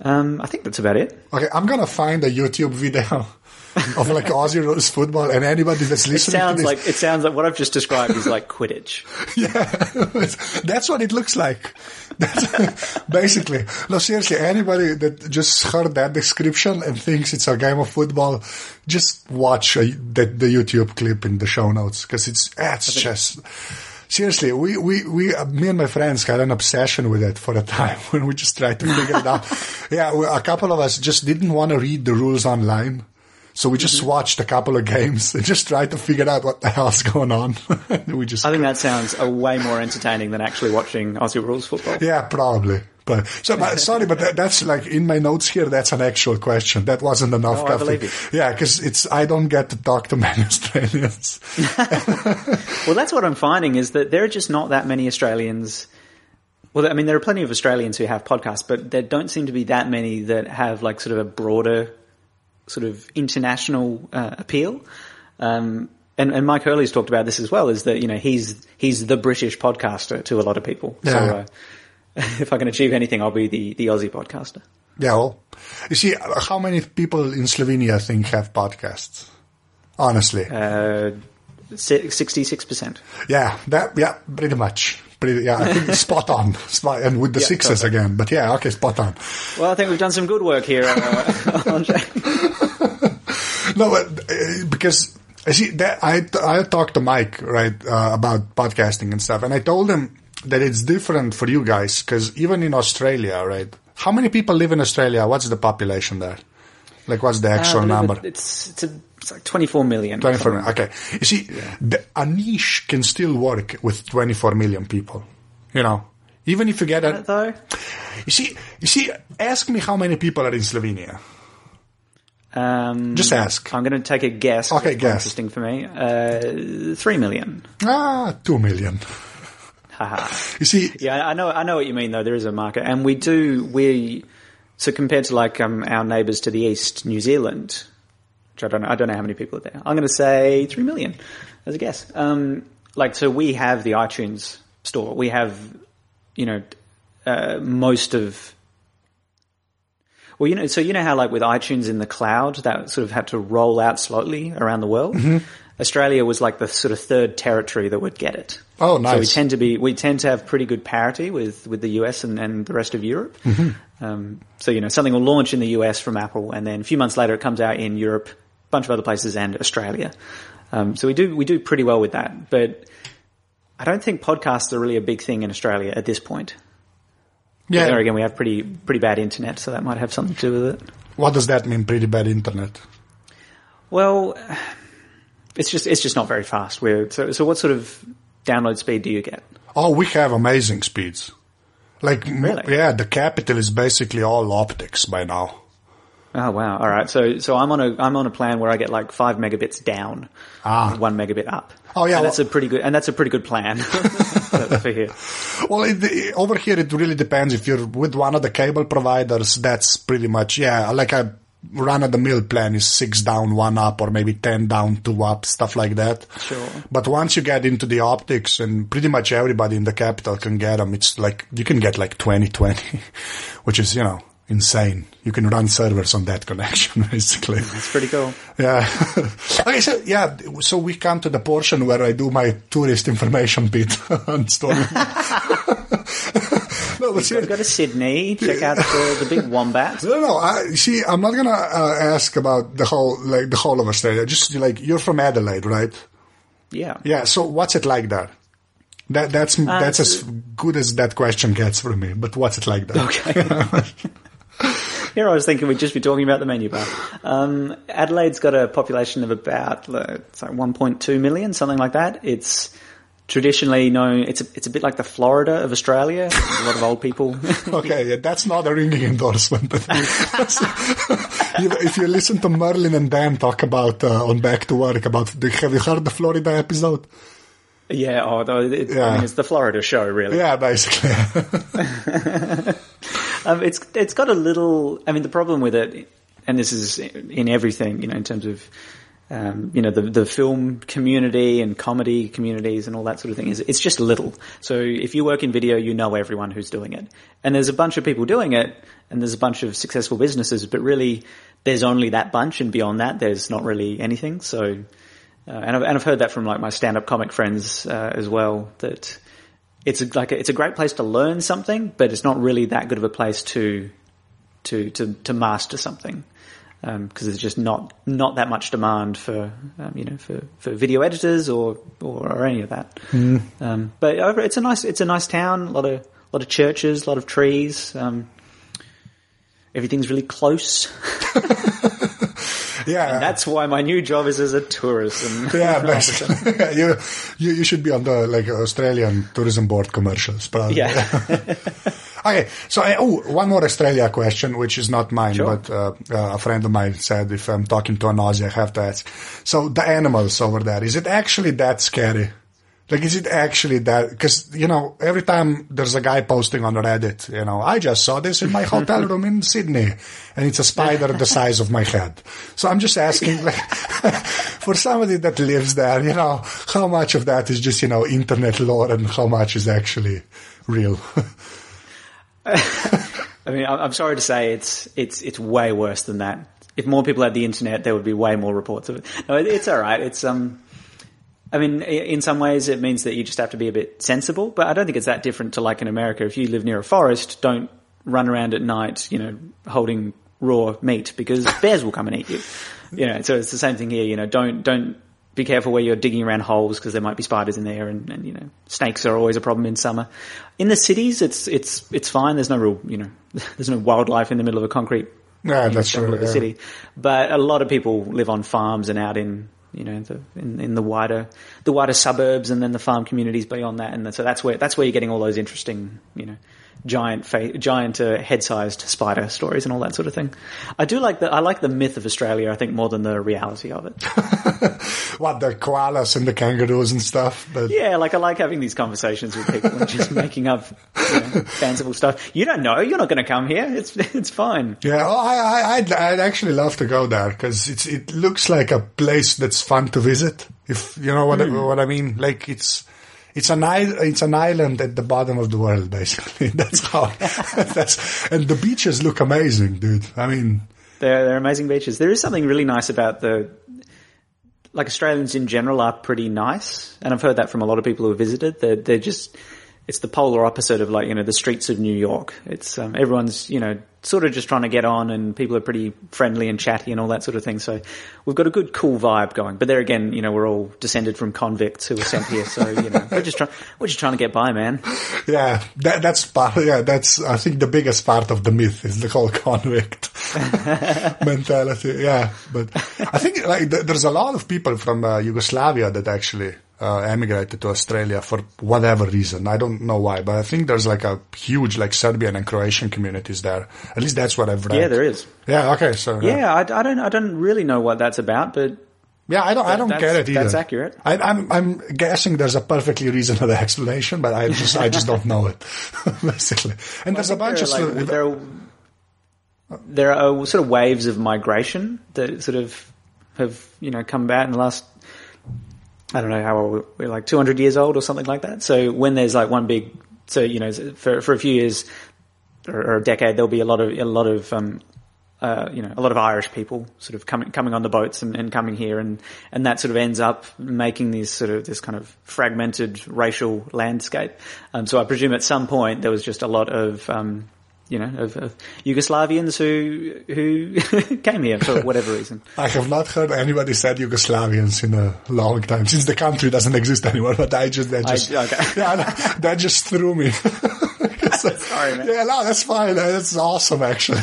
S4: Um, I think that's about it.
S3: Okay, I'm gonna find a YouTube video of like Aussie rules football, and anybody that's
S4: It
S3: listening
S4: sounds
S3: to this,
S4: like, it sounds like what I've just described is like Quidditch.
S3: yeah, that's what it looks like. That's basically. No, seriously, anybody that just heard that description and thinks it's a game of football, just watch a, the, the YouTube clip in the show notes because it's it's just seriously, we, we, we, uh, me and my friends had an obsession with it for a time when we just tried to figure it out. Yeah, a couple of us just didn't want to read the rules online. So we just mm-hmm. watched a couple of games and just tried to figure out what the hell's going on. we just.
S4: I think that sounds a way more entertaining than actually watching Aussie rules football.
S3: Yeah, probably. But so, but, sorry, but that, that's like in my notes here. That's an actual question. That wasn't enough.
S4: Oh, I believe.
S3: Yeah, because it's I don't get to talk to many Australians.
S4: well, that's what I'm finding is that there are just not that many Australians. Well, I mean, there are plenty of Australians who have podcasts, but there don't seem to be that many that have like sort of a broader, sort of international uh, appeal. Um, and, and Mike Hurley's talked about this as well. Is that you know he's he's the British podcaster to a lot of people. Yeah. So, uh, if I can achieve anything, I'll be the, the Aussie podcaster.
S3: Yeah, well, you see, how many people in Slovenia think have podcasts? Honestly,
S4: uh, sixty-six percent.
S3: Yeah, that yeah, pretty much. Pretty, yeah, I think spot on, spot, and with the yeah, sixes perfect. again. But yeah, okay, spot on.
S4: Well, I think we've done some good work here, uh,
S3: no, but, uh, because I see, that, I I talked to Mike right uh, about podcasting and stuff, and I told him that it's different for you guys because even in Australia, right? How many people live in Australia? What's the population there? Like, what's the actual uh, number?
S4: It's it's, a, it's, like 24 million.
S3: 24 million. Okay. You see, yeah. the, a niche can still work with 24 million people. You know, even if you get
S4: a. Though?
S3: You see, you see, ask me how many people are in Slovenia.
S4: Um,
S3: Just ask.
S4: I'm going to take a guess.
S3: Okay, guess.
S4: Interesting for me. Uh, three million.
S3: Ah, two million. you see,
S4: yeah, I know, I know what you mean. Though there is a market, and we do we. So compared to like um, our neighbours to the east, New Zealand, which I don't know, I don't know how many people are there. I'm going to say three million as a guess. Um, like so, we have the iTunes store. We have, you know, uh, most of. Well, you know, so you know how like with iTunes in the cloud, that sort of had to roll out slowly around the world.
S3: Mm-hmm.
S4: Australia was like the sort of third territory that would get it.
S3: Oh, nice.
S4: So we tend to be we tend to have pretty good parity with, with the US and, and the rest of Europe.
S3: Mm-hmm.
S4: Um, so you know something will launch in the US from Apple, and then a few months later it comes out in Europe, a bunch of other places, and Australia. Um, so we do we do pretty well with that, but I don't think podcasts are really a big thing in Australia at this point. Yeah. There again, we have pretty pretty bad internet, so that might have something to do with it.
S3: What does that mean? Pretty bad internet?
S4: Well it's just it's just not very fast. We're, so so what sort of download speed do you get?
S3: Oh, we have amazing speeds. Like
S4: really?
S3: yeah, the capital is basically all optics by now.
S4: Oh wow! All right, so so I'm on a I'm on a plan where I get like five megabits down,
S3: ah.
S4: one megabit up.
S3: Oh yeah,
S4: and well, that's a pretty good and that's a pretty good plan for here.
S3: Well, it, over here it really depends. If you're with one of the cable providers, that's pretty much yeah. Like a run of the mill plan is six down, one up, or maybe 10 down, two up, stuff like that.
S4: Sure.
S3: But once you get into the optics and pretty much everybody in the capital can get them, it's like, you can get like 20, 20, which is, you know, insane. You can run servers on that connection, basically.
S4: That's pretty cool.
S3: Yeah. okay, so yeah, so we come to the portion where I do my tourist information bit on story.
S4: No, but see, go to Sydney, check out the, the big wombat.
S3: No, no, I see. I'm not gonna uh, ask about the whole like the whole of Australia. Just like you're from Adelaide, right?
S4: Yeah.
S3: Yeah. So what's it like there? That that's uh, that's as good as that question gets for me. But what's it like there?
S4: Okay. Here I was thinking we'd just be talking about the menu bar. Um, Adelaide's got a population of about like 1.2 million, something like that. It's traditionally known. It's a, it's a bit like the Florida of Australia. a lot of old people.
S3: okay, yeah, that's not a ringing endorsement. But if you listen to Merlin and Dan talk about uh, on Back to Work about, the, have you heard the Florida episode?
S4: Yeah, oh, it, yeah. I mean, it's the Florida show, really.
S3: Yeah, basically.
S4: um, it's it's got a little. I mean, the problem with it, and this is in everything, you know, in terms of um, you know, the, the film community and comedy communities and all that sort of thing is, it's just little. So if you work in video, you know everyone who's doing it. And there's a bunch of people doing it and there's a bunch of successful businesses, but really there's only that bunch and beyond that there's not really anything. So, uh, and, I've, and I've heard that from like my stand-up comic friends, uh, as well, that it's a, like a, it's a great place to learn something, but it's not really that good of a place to, to, to, to master something. Because there's just not not that much demand for um, you know for, for video editors or, or, or any of that. Um, but over, it's a nice it's a nice town. A lot of lot of churches, a lot of trees. Um, everything's really close.
S3: Yeah,
S4: That's why my new job is as a tourist. And
S3: yeah, basically, you, you you should be on the like Australian tourism board commercials, probably.
S4: yeah.
S3: Okay, so uh, oh, one more Australia question, which is not mine,
S4: Sure.
S3: but uh, uh, a friend of mine said if I'm talking to an Aussie, I have to ask. So the animals over there, is it actually that scary? Like, is it actually that? Because you know, every time there's a guy posting on Reddit, you know, I just saw this in my hotel room in Sydney, and it's a spider the size of my head. So I'm just asking, like, for somebody that lives there, you know, how much of that is just you know internet lore, and how much is actually real?
S4: I mean, I'm sorry to say it's it's it's way worse than that. If more people had the internet, there would be way more reports of it. No, it's all right. It's um, I mean, in some ways, it means that you just have to be a bit sensible. But I don't think it's that different to like in America. If you live near a forest, don't run around at night, you know, holding raw meat because bears will come and eat you. You know, so it's the same thing here. You know, don't don't be careful where you're digging around holes because there might be spiders in there, and, and you know, snakes are always a problem in summer. In the cities, it's it's it's fine. There's no real, you know, there's no wildlife in the middle of a concrete know,
S3: that's true.
S4: of the
S3: yeah.
S4: city. But a lot of people live on farms and out in you know the in, in the wider the wider suburbs and then the farm communities beyond that, and so that's where that's where you're getting all those interesting you know giant fa- giant uh, head-sized spider stories and all that sort of thing. I do like the I like the myth of Australia. I think more than the reality of it.
S3: what the koalas and the kangaroos and stuff. But
S4: Yeah, like I like having these conversations with people and just making up you know, fanciful stuff. You don't know. You're not going to come here. It's it's fine.
S3: yeah, oh, I, I, I'd, I'd actually love to go there because it's it looks like a place that's fun to visit. If you know what I, what I mean, like it's. It's an. It's an island at the bottom of the world, basically. That's how. that's and the beaches look amazing, dude. I mean,
S4: They're, they're amazing beaches. There is something really nice about the, like Australians in general are pretty nice, and I've heard that from a lot of people who have visited. They're, they're just, it's the polar opposite of like, you know, the streets of New York. It's, um, everyone's, you know, sort of just trying to get on and people are pretty friendly and chatty and all that sort of thing. So we've got a good, cool vibe going. But there again, you know, we're all descended from convicts who were sent here. So, you know, we're just trying, we're just trying to get by, man.
S3: yeah, that, that's part. Yeah, that's I think the biggest part of the myth is the whole convict mentality. Yeah, but I think like th- there's a lot of people from uh, Yugoslavia that actually uh, emigrated to Australia for whatever reason. I don't know why, but I think there's like a huge like Serbian and Croatian communities there. At least that's what I've read.
S4: Yeah, there is.
S3: Yeah. Okay. So
S4: Yeah, I, I don't, I don't really know what that's about, but
S3: Yeah, I don't. I don't get it either.
S4: that's accurate.
S3: I, I'm. I'm guessing there's a perfectly reasonable explanation, but I just. I just don't know it. Basically, and there's a bunch of.
S4: there
S3: Slo-
S4: like, there are there are sort of waves of migration that sort of have you know come about in the last I don't know how old we're like 200 years old or something like that. So when there's like one big so you know for for a few years or, or a decade there'll be a lot of a lot of um uh, you know, a lot of Irish people sort of coming coming on the boats and, and coming here, and and that sort of ends up making this sort of this kind of fragmented racial landscape. Um, so I presume at some point there was just a lot of um, you know of, of Yugoslavians who who came here for whatever reason.
S3: I have not heard anybody said Yugoslavians in a long time since the country doesn't exist anymore. But I just that just
S4: okay.
S3: yeah that, just threw me.
S4: Sorry, man.
S3: Yeah, no, that's fine. That's awesome, actually.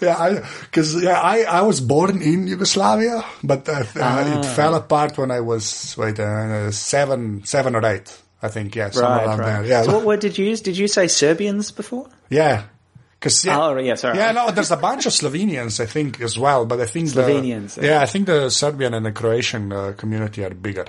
S3: yeah, because yeah, I, I was born in Yugoslavia, but uh, uh, it fell apart when I was wait uh, seven seven or eight. I think yeah, somewhere
S4: Right,
S3: around
S4: right.
S3: there. Yeah,
S4: So what word did you use? Did you say Serbians before?
S3: Yeah. Cause, yeah,
S4: Oh, yeah, sorry.
S3: Yeah, no, there's a bunch of Slovenians, I think, as well. But I think
S4: Slovenians,
S3: The,
S4: okay.
S3: yeah, I think the Serbian and the Croatian uh, community are bigger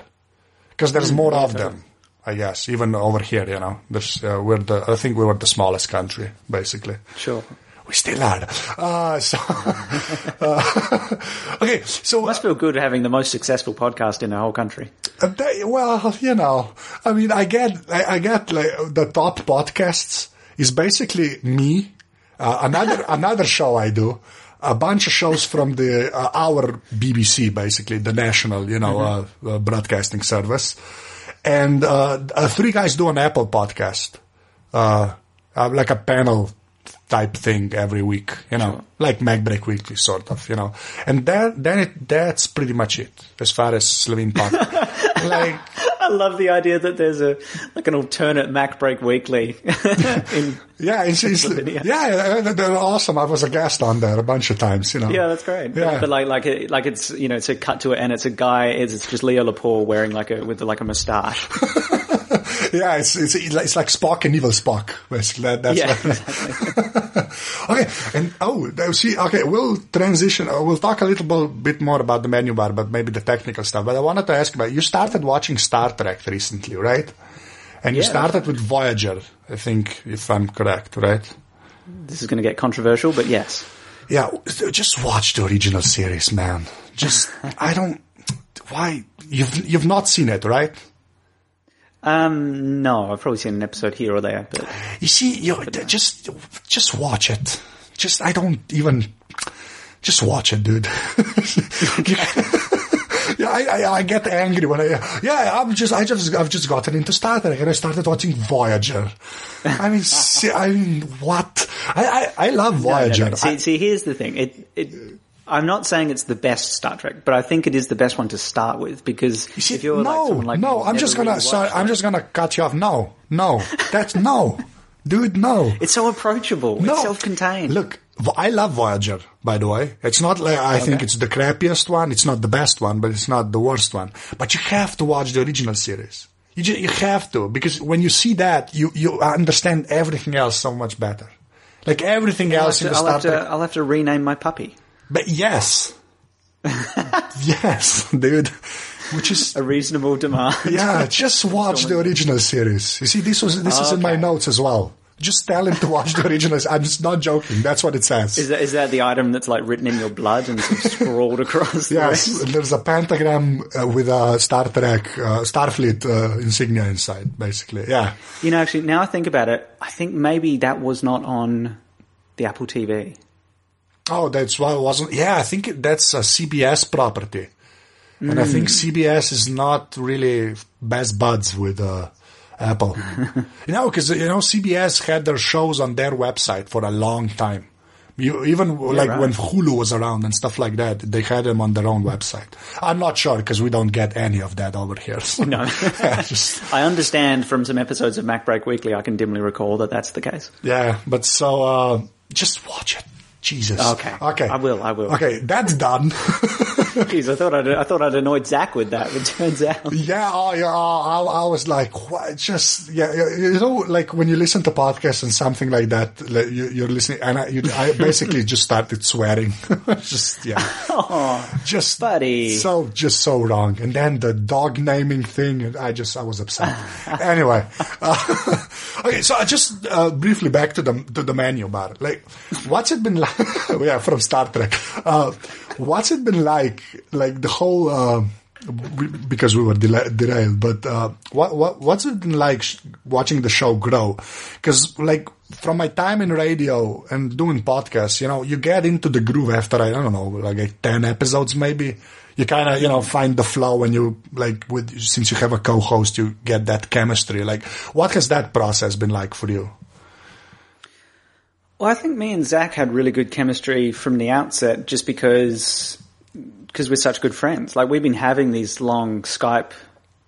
S3: because there's more of them. I guess even over here, you know, there's uh, we're the I think we were the smallest country basically.
S4: Sure.
S3: We still are. Uh, so, uh, okay, so
S4: Must feel good having the most successful podcast in the whole country.
S3: uh, they- well, you know, I mean, I get, I, I get like the top podcasts is basically me, uh, another another show I do, a bunch of shows from the uh, our BBC, basically the national, you know, uh, uh, broadcasting service, and uh, uh, three guys do an Apple podcast, like a panel type thing every week, you know, like MacBreak Weekly sort of, you know. And that, then it, that's pretty much it as far as Slovene pop. like,
S4: I love the idea that there's a like an alternate MacBreak Weekly. in,
S3: yeah, it's, it's yeah, they're- awesome. I was a guest on there a bunch of times, you know.
S4: yeah, that's great.
S3: Yeah.
S4: But, but like like it, like it's you know it's a cut to it and it's a guy it's, it's just Leo Laporte wearing like a with like a moustache.
S3: Yeah, it's, it's, it's like Spock and evil Spock, basically. That, that's
S4: Yeah,
S3: what- okay, and oh, see, okay, we'll transition. Uh, we'll talk a little bit, bit more about the menu bar, but maybe the technical stuff. But I wanted to ask about you started watching Star Trek recently, right? And you
S4: Yeah.
S3: started with Voyager, I think, if I'm correct, right?
S4: This is going to get controversial, but yes.
S3: Yeah, just watch the original series, man. Just I don't. Why you've you've not seen it, right?
S4: Um, no, I've probably seen an episode here or there, but
S3: You see, you just just watch it. Just I don't even just watch it, dude. yeah, I, I I get angry when I yeah I'm just I just I've just gotten into Star Trek and I started watching Voyager. I mean, see, I mean what? I I, I love
S4: No, no, no.
S3: Voyager.
S4: See, see, here's the thing. It, it, I'm not saying it's the best Star Trek, but I think it is the best one to start with because
S3: You see,
S4: if you're like
S3: no,
S4: someone like
S3: no, I'm just gonna,
S4: really
S3: sorry, I'm just gonna cut you off. No, no, that's no, dude, no.
S4: It's so approachable.
S3: No.
S4: It's self-contained.
S3: Look, I love Voyager, by the way. It's not like I think it's the crappiest one. It's not the best one, but it's not the worst one. But you have to watch the original series. You just, you have to because when you see that, you you understand everything else so much better. Like everything
S4: I'll
S3: else
S4: to,
S3: in the
S4: I'll,
S3: Star
S4: have to,
S3: Trek.
S4: I'll have to rename my puppy.
S3: But yes, yes, dude. Which is
S4: A reasonable demand.
S3: yeah, just watch the original series. You see, this was this is in my notes as well. Just tell him to watch the original. I'm just not joking. That's what it says.
S4: Is that, is that the item that's like written in your blood and sort of scrawled across? the
S3: Yes, there's a pentagram uh, with a Star Trek, uh, Starfleet uh, insignia inside, basically. Yeah.
S4: You know, actually, now I think about it, I think maybe that was not on the Apple TV.
S3: Oh, that's why it wasn't. Yeah, I think that's a CBS property, and I think CBS is not really best buds with uh, Apple. you know, because you know CBS had their shows on their website for a long time. You, even like
S4: right.
S3: when Hulu was around and stuff like that, they had them on their own website. I'm not sure because we don't get any of that over here. So.
S4: No.
S3: Just-
S4: I understand from some episodes of MacBreak Weekly, I can dimly recall that that's the case.
S3: Yeah, but so uh, just watch it. Jesus.
S4: Okay.
S3: Okay.
S4: I will, I will.
S3: Okay, that's done.
S4: Jeez, I thought I'd, I thought I'd annoyed Zach with that, but it turns out.
S3: yeah, oh, yeah. oh, I, I was like, what? Just yeah, you know, like when you listen to podcasts and something like that, like you, you're listening, and I, you, I basically just started swearing. just yeah, just
S4: buddy.
S3: so just so wrong. And then the dog naming thing, and I just I was upset. anyway, uh, okay, so I just uh, briefly back to the to the menu bar. Like, what's it been like? yeah, from Star Trek. Uh, what's it been like? Like the whole. Uh, because we were derailed, but uh, what what what's it like watching the show grow? Because like from my time in radio and doing podcasts, you know, you get into the groove after I, don't know, like, like ten episodes maybe. You kind of you know find the flow when you like with since you have a co-host, you get that chemistry. Like, what has that process been like for you?
S4: Well, I think me and Zach had really good chemistry from the outset just because because we're such good friends. Like we've been having these long Skype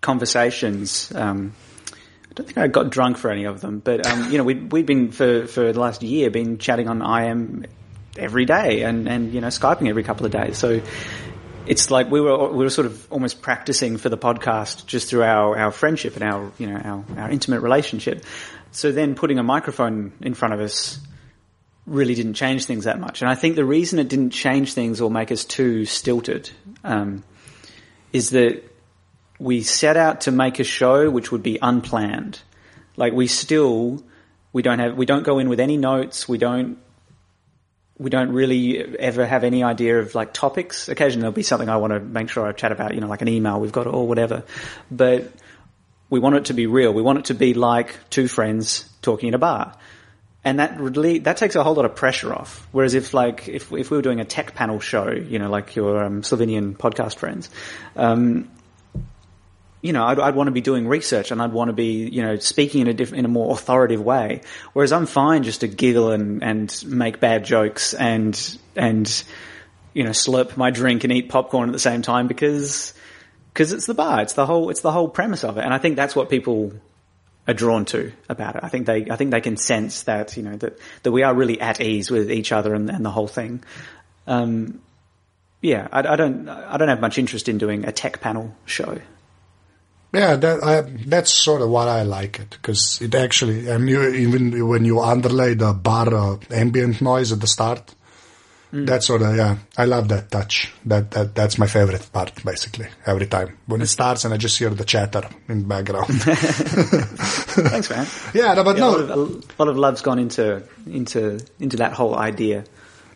S4: conversations. Um, I don't think I got drunk for any of them, but um, you know, we we've been for for the last year been chatting on IM every day and and you know skyping every couple of days. So it's like we were we were sort of almost practicing for the podcast just through our our friendship and our you know our our intimate relationship. So then putting a microphone in front of us really didn't change things that much. And I think the reason it didn't change things or make us too stilted um, is that we set out to make a show which would be unplanned. Like we still we don't have we don't go in with any notes. We don't we don't really ever have any idea of like topics. Occasionally there'll be something I want to make sure I chat about, you know, like an email we've got or whatever. But we want it to be real. We want it to be like two friends talking in a bar. And that really, that takes a whole lot of pressure off. Whereas if like, if, if we were doing a tech panel show, you know, like your um, Slovenian podcast friends, um, you know, I'd, I'd want to be doing research and I'd want to be, you know, speaking in a different, in a more authoritative way. Whereas I'm fine just to giggle and, and make bad jokes and, and, you know, slurp my drink and eat popcorn at the same time because, because it's the bar. It's the whole, it's the whole premise of it. And I think that's what people are drawn to about it. I think they, I think they can sense that, you know, that, that we are really at ease with each other and, and the whole thing. Um, yeah, I, I don't, I don't have much interest in doing a tech panel show.
S3: Yeah, that, I, that's sort of why I like it because it actually, and you, even when you underlay the bar uh, ambient noise at the start, mm. that sort of yeah, I love that touch. That that that's my favorite part basically every time when it starts and I just hear the chatter in the background.
S4: Thanks, man.
S3: Yeah, no, but
S4: yeah,
S3: no,
S4: a lot, of, a lot of love's gone into into into that whole idea.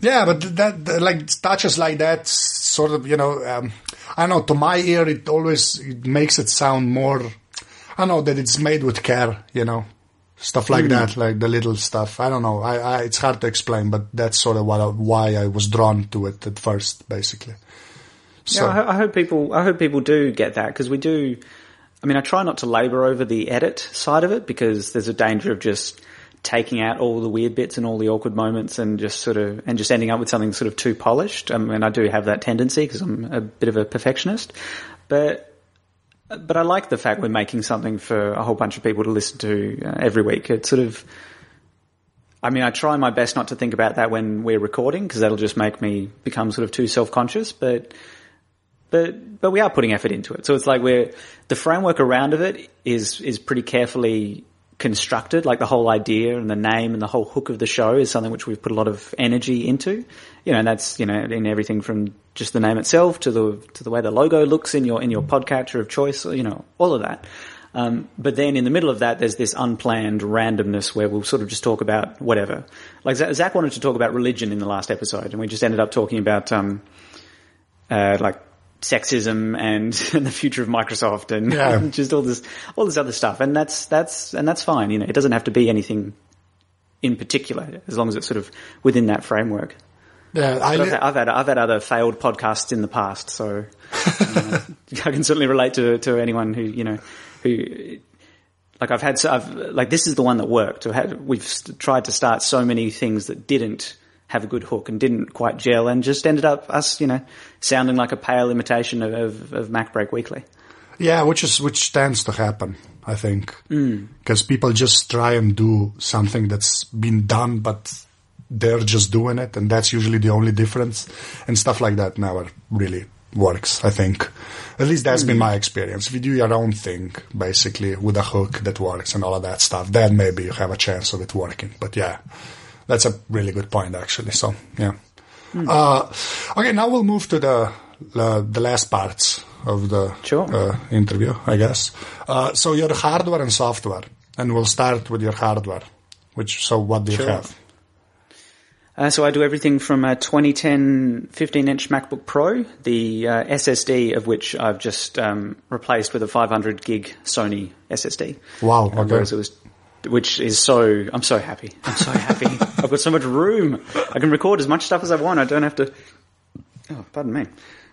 S3: Yeah, but that, like touches like that sort of you know. Um, I know to my ear it always it makes it sound more. I know that it's made with care, you know, stuff like mm. that, like the little stuff. I don't know. I, I, it's hard to explain, but that's sort of what I, why I was drawn to it at first, basically.
S4: So. Yeah, I, I hope people. I hope people do get that because we do. I mean, I try not to labour over the edit side of it because there's a danger of just taking out all the weird bits and all the awkward moments and just sort of and just ending up with something sort of too polished. I mean, I do have that tendency because I'm a bit of a perfectionist, but but I like the fact we're making something for a whole bunch of people to listen to uh, every week. It's sort of I mean, I try my best not to think about that when we're recording because that'll just make me become sort of too self-conscious, but but but we are putting effort into it. So it's like we're the framework around of it is is pretty carefully constructed, like the whole idea and the name and the whole hook of the show is something which we've put a lot of energy into. You know, and that's, you know, in everything from just the name itself to the, to the way the logo looks in your, in your podcatcher of choice, you know, all of that. Um, but then in the middle of that, there's this unplanned randomness where we'll sort of just talk about whatever. Like Zach wanted to talk about religion in the last episode, and we just ended up talking about um, uh, like sexism and, and the future of Microsoft and, yeah. and, just all this all this other stuff. And that's that's and that's fine. You know, it doesn't have to be anything in particular as long as it's sort of within that framework.
S3: Yeah, I
S4: have had, I've had I've had other failed podcasts in the past, so uh, I can certainly relate to to anyone who you know who like I've had I've like this is the one that worked. We've tried to start so many things that didn't have a good hook and didn't quite gel and just ended up us, you know, sounding like a pale imitation of, of, of MacBreak Weekly.
S3: Yeah, which is which tends to happen, I think, because
S4: mm.
S3: people just try and do something that's been done, but they're just doing it, and that's usually the only difference. And stuff like that never really works. I think, at least that's been my experience. If you do your own thing, basically with a hook that works and all of that stuff, then maybe you have a chance of it working. But yeah that's a really good point, actually. So, yeah. Mm. Uh, okay, now we'll move to the uh, the last parts of the
S4: sure.
S3: uh, interview, I guess. Uh, so your hardware and software, and we'll start with your hardware. Which so what do you
S4: sure.
S3: have?
S4: Uh, so I do everything from a 2010 15-inch MacBook Pro, the uh, SSD of which I've just um, replaced with a 500 gig Sony SSD.
S3: Wow! Okay.
S4: Whereas it was which is so, I'm so happy. I'm so happy. I've got so much room. I can record as much stuff as I want. I don't have to, oh, pardon me.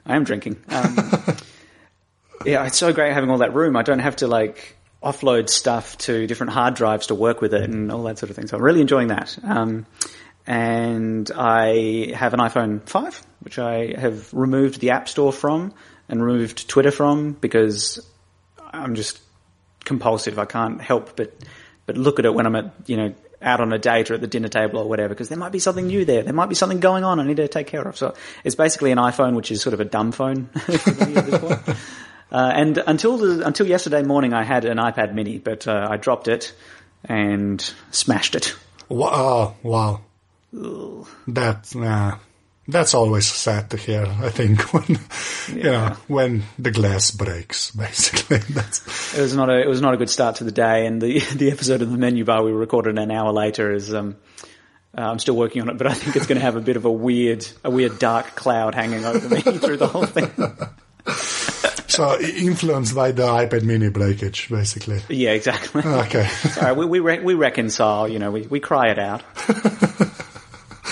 S4: I am drinking. Um, yeah, it's so great having all that room. I don't have to like offload stuff to different hard drives to work with it and all that sort of thing. So I'm really enjoying that. Um, and I have an iPhone 5, which I have removed the App Store from and removed Twitter from because I'm just compulsive. I can't help but but look at it when I'm at, you know, out on a date or at the dinner table or whatever, because there might be something new there. There might be something going on I need to take care of. So it's basically an iPhone, which is sort of a dumb phone uh, and until the, until yesterday morning, I had an iPad Mini, but uh, I dropped it and smashed it.
S3: Wow! Wow! Ugh. That uh, that's always sad to hear. I think when yeah. you know when the glass breaks, basically. That's...
S4: It was not a it was not a good start to the day, and the the episode of the menu bar we recorded an hour later is. Um, uh, I'm still working on it, but I think it's going to have a bit of a weird, a weird dark cloud hanging over me through the whole thing.
S3: so influenced by the iPad Mini breakage, basically.
S4: Yeah, exactly.
S3: Okay.
S4: Sorry, we we, re- we reconcile. You know, we we cry it out.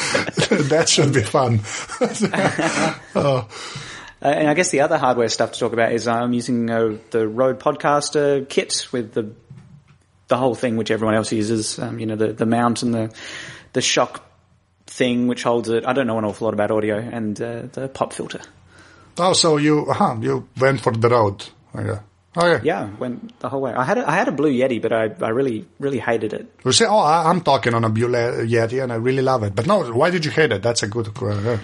S3: that should be fun. oh.
S4: Uh, and I guess the other hardware stuff to talk about is I'm using uh, the Rode Podcaster kit with the the whole thing, which everyone else uses. Um, you know, the the mount and the the shock thing, which holds it. I don't know an awful lot about audio, and uh, the pop filter.
S3: Oh, so you uh you went for the Rode. Okay. Oh yeah.
S4: Yeah, went the whole way. I had a, I had a blue Yeti, but I, I really really hated it.
S3: You say, oh, I, am talking on a blue Yeti, and I really love it. But no, why did you hate it? That's a good. Uh,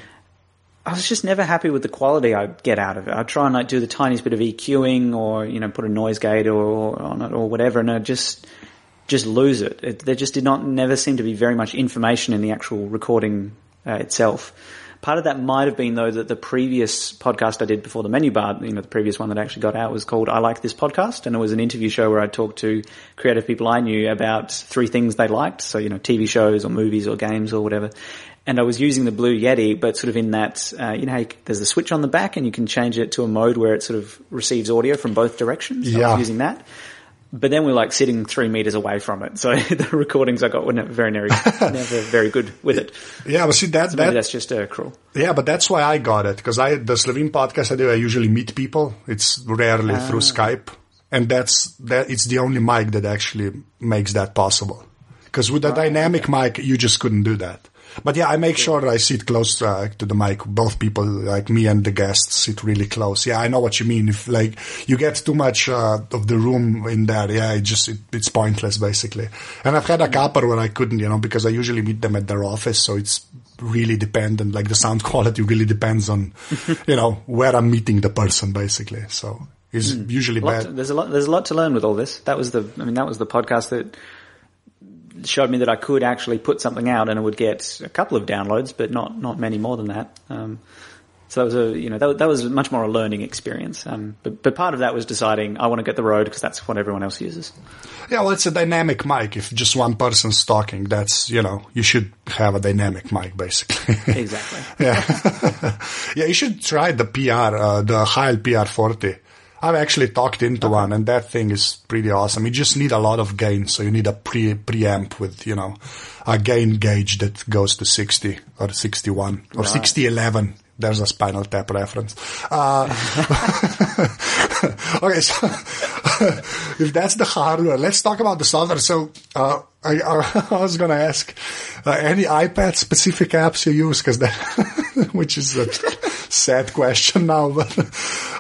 S4: I was just never happy with the quality I get out of it. I try and like do the tiniest bit of EQing or you know put a noise gate or, or on it or whatever, and I just just lose it. it. There just did not never seem to be very much information in the actual recording uh, itself. Part of that might have been though that the previous podcast I did before the menu bar, you know, the previous one that actually got out was called I Like This Podcast and it was an interview show where I talked to creative people I knew about three things they liked. So, you know, TV shows or movies or games or whatever. And I was using the Blue Yeti, but sort of in that, uh, you know, there's a switch on the back and you can change it to a mode where it sort of receives audio from both directions. So yeah. I was using that but then we're like sitting three meters away from it. So the recordings I got were never very, never, never very good with it.
S3: Yeah, but see that,
S4: so
S3: that
S4: that's just uh, cruel.
S3: Yeah, but that's why I got it because I the Slovene podcast I do. I usually meet people. It's rarely through ah. Skype, and that's that. It's the only mic that actually makes that possible. Because with the dynamic mic, you just couldn't do that. But yeah, I make sure that I sit close uh, to the mic. Both people, like me and the guests, sit really close. Yeah, I know what you mean. If like you get too much uh, of the room in there, yeah, it just it, it's pointless basically. And I've had a couple where I couldn't, you know, because I usually meet them at their office, so it's really dependent. Like the sound quality really depends on, you know, where I'm meeting the person basically. So it's mm. usually
S4: a
S3: bad.
S4: To, there's a lot. There's a lot to learn with all this. That was the. I mean, that was the podcast that showed me that I could actually put something out and it would get a couple of downloads, but not not many more than that. Um, so that was a you know that, that was much more a learning experience. Um, but but part of that was deciding I want to get the Rode because that's what everyone else uses.
S3: Yeah, well, it's a dynamic mic. If just one person's talking, that's you know you should have a dynamic mic basically.
S4: exactly.
S3: yeah, yeah. You should try the PR, uh, the Heil PR40. I've actually talked into one, and that thing is pretty awesome. You just need a lot of gain, so you need a pre preamp with you know a gain gauge that goes to sixty or sixty one or right. sixty eleven. There's a Spinal Tap reference. Uh, okay, so if that's the hardware, let's talk about the software. So uh, I, I, was going to ask uh, any iPad specific apps you use, because that, which is a sad question now, but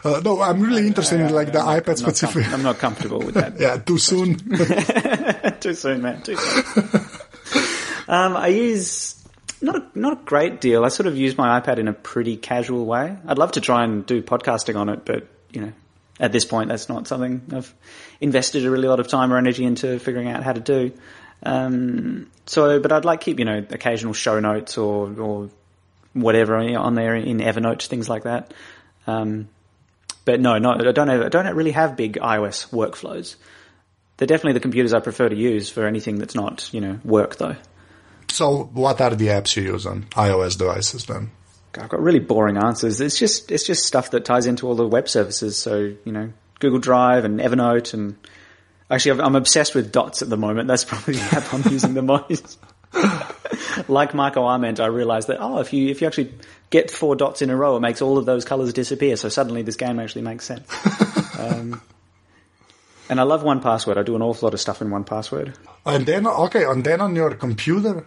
S3: uh, no, I'm really interested in like the I'm iPad specific.
S4: Com- I'm not comfortable with that.
S3: yeah, too soon.
S4: too soon, man. Too soon. Um, I use not a, not a great deal. I sort of use my iPad in a pretty casual way. I'd love to try and do podcasting on it, but you know, at this point, that's not something I've invested a really lot of time or energy into figuring out how to do. Um, so, but I'd like to keep you know occasional show notes or or whatever on there in Evernote, things like that. Um, but no, no, I don't have, I don't really have big iOS workflows. They're definitely the computers I prefer to use for anything that's not, you know, work though.
S3: So what are the apps you use on iOS devices then?
S4: I've got really boring answers. It's just, it's just stuff that ties into all the web services. So, you know, Google Drive and Evernote and actually I'm obsessed with dots at the moment. That's probably the app I'm using the most. Like Marco Arment, I realized that, oh, if you, if you actually get four dots in a row, it makes all of those colors disappear. So suddenly this game actually makes sense. um, and I love 1Password. I do an awful lot of stuff in 1Password.
S3: And then, okay, and then on your computer?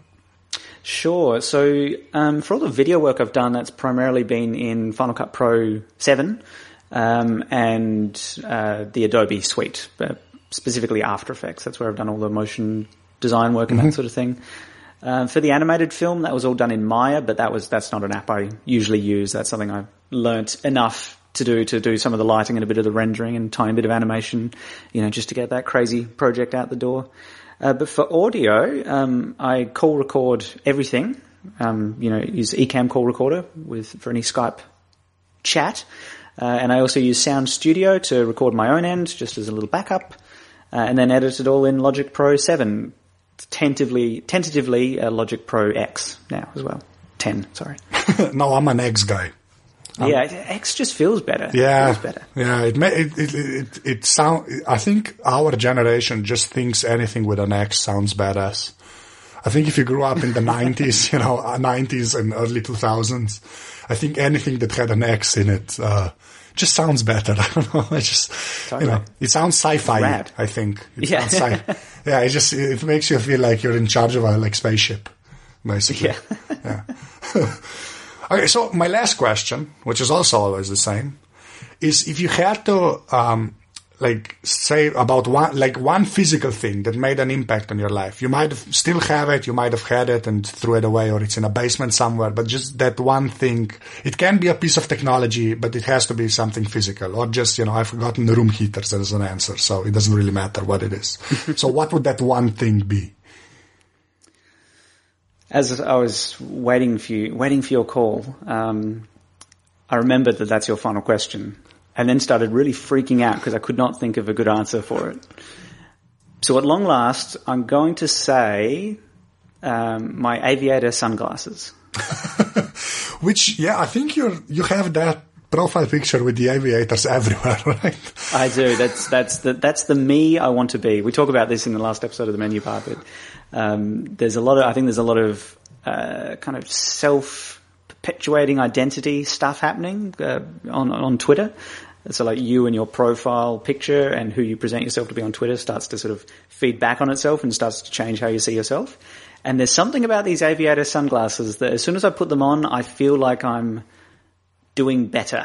S4: Sure. So um, for all the video work I've done, that's primarily been in Final Cut Pro 7 um, and uh, the Adobe suite, but specifically After Effects. That's where I've done all the motion design work and mm-hmm. that sort of thing. Um, for the animated film, that was all done in Maya, but that was that's not an app I usually use. That's something I learnt enough to do to do some of the lighting and a bit of the rendering and tiny bit of animation, you know, just to get that crazy project out the door. Uh, but for audio, um, I call record everything. Um, you know, use Ecamm call recorder with for any Skype chat, uh, and I also use Sound Studio to record my own end, just as a little backup, uh, and then edit it all in Logic Pro Seven tentatively, tentatively uh, Logic Pro X now as well. 10, sorry.
S3: no, I'm an X guy.
S4: Um, yeah, X just feels better.
S3: Yeah,
S4: it feels better.
S3: Yeah, it, it it it it sound. I think our generation just thinks anything with an X sounds badass. I think if you grew up in the 90s, you know, uh, 90s and early 2000s, I think anything that had an X in it, uh, just sounds better. I don't know. It just, you know, it sounds sci-fi.
S4: Rad.
S3: I think. It
S4: Yeah.
S3: sci- yeah. It just it makes you feel like you're in charge of a like spaceship, basically.
S4: Yeah.
S3: Okay, so my last question, which is also always the same, is if you had to, um, like, say about one, like one physical thing that made an impact on your life. You might have still have it, you might have had it and threw it away, or it's in a basement somewhere. But just that one thing, it can be a piece of technology, but it has to be something physical, or just you know, I've forgotten the room heaters as an answer, so it doesn't really matter what it is. so what would that one thing be?
S4: As I was waiting for you, waiting for your call, um, I remembered that that's your final question, and then started really freaking out because I could not think of a good answer for it. So, at long last, I'm going to say um, my aviator sunglasses.
S3: Which, yeah, I think you you have that profile picture with the aviators everywhere, right?
S4: I do. That's that's the that's the me I want to be. We talk about this in the last episode of the menu bar, but um, there's a lot of I think there's a lot of uh, kind of self perpetuating identity stuff happening uh, on on Twitter. So like you and your profile picture and who you present yourself to be on Twitter starts to sort of feed back on itself and starts to change how you see yourself. And there's something about these aviator sunglasses that as soon as I put them on, I feel like I'm doing better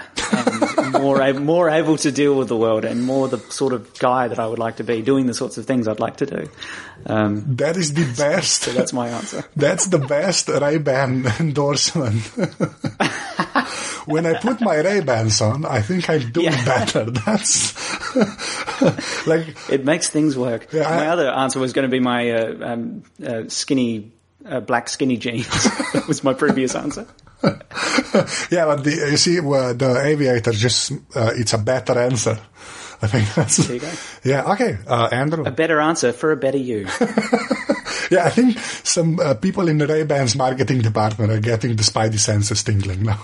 S4: and more able, more able to deal with the world and more the sort of guy that I would like to be, doing the sorts of things I'd like to do. Um,
S3: That is the best.
S4: that's my answer.
S3: That's the best Ray-Ban endorsement. when I put my Ray-Bans on, I think I'm doing
S4: Yeah.
S3: better. That's like,
S4: It makes things work.
S3: Yeah, I-
S4: my other answer was going to be my uh, um, uh, skinny, uh, black skinny jeans. that was my previous answer.
S3: yeah, but the, you see, uh, the aviator just, uh, it's a better answer. I think that's,
S4: There you go.
S3: yeah, okay, uh, Andrew.
S4: A better answer for a better you.
S3: Yeah, I think some uh, people in the Ray-Ban's marketing department are getting the spidey senses tingling now.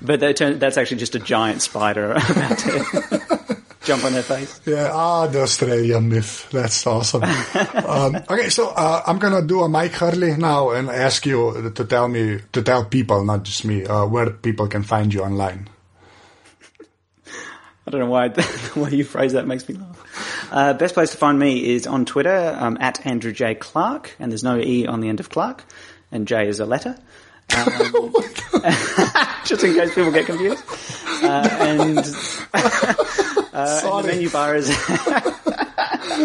S4: But that turn, that's actually just a giant spider jump on their face.
S3: Yeah, ah, the Australian myth. That's awesome. um, okay, so uh, I'm gonna do a Mike Hurley now and ask you to tell me, to tell people, not just me, uh, where people can find you online.
S4: I don't know why the way you phrase that makes me laugh. Uh, best place to find me is on Twitter um, at Andrew J Clark, and there's no e on the end of Clark, and J is a letter. Um, just in case people get confused. Uh, and, uh, the menu bar is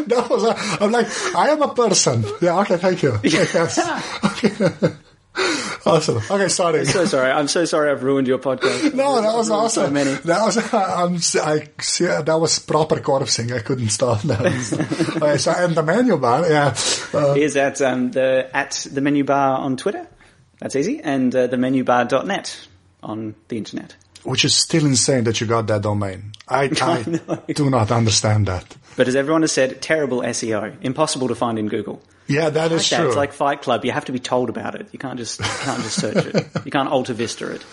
S3: That was, a, I'm like, I am a person. Yeah, okay, thank you. Yes. Okay. awesome. Okay, sorry.
S4: so sorry. I'm so sorry. I've ruined your podcast.
S3: No, that was awesome.
S4: So many.
S3: That was I'm, I see, that was proper corpsing. I couldn't stop that. okay, so and the menu bar, yeah. Uh,
S4: is at um, the at the menu bar on Twitter. That's easy, and uh, the menubar.net on the internet.
S3: Which is still insane that you got that domain. I, I do not understand that.
S4: But as everyone has said, terrible SEO, impossible to find in Google.
S3: Yeah, that is
S4: Like that,
S3: true.
S4: It's like Fight Club. You have to be told about it. You can't just you can't just search it. You can't Alta Vista it.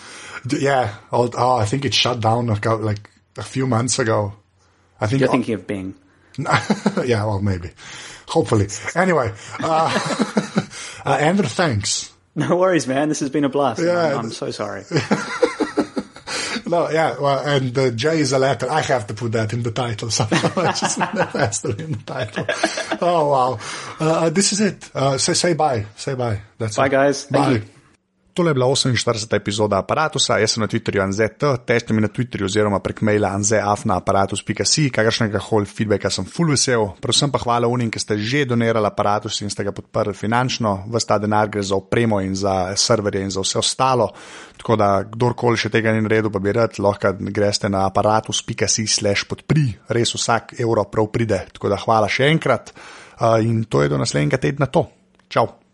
S3: Yeah. Oh, oh, I think it shut down like a few months ago. I think.
S4: You're thinking of Bing.
S3: yeah, well, maybe. Hopefully. Anyway, uh, uh, Andrew, thanks.
S4: No worries, man. This has been a blast.
S3: Yeah.
S4: I'm, I'm so sorry.
S3: No, yeah, well, and uh, J is a letter. I have to put that in the title somehow. I just that has to be in the title. Oh wow, uh, this is it. Uh, say say bye. Say bye. That's
S4: Bye,
S3: it.
S4: guys. Thank
S3: bye.
S2: Tole je bila 48. epizoda aparata, jaz sem na Twitterju anzet, težite mi na Twitterju oziroma prek maila anzeafnaaparatus.si, kakršnega koli feedbacka sem full vesel, predvsem pa hvala unim, ki ste že donirali aparatus in ste ga podprli finančno, vsta ta denar gre za opremo in za serverje in za vse ostalo, tako da kdorkoli še tega ni naredil, pa bi rad, lahko greste na aparatus.si slash podpri, res vsak evro prav pride, tako da hvala še enkrat uh, in to je do naslednjega tedna to. Čau!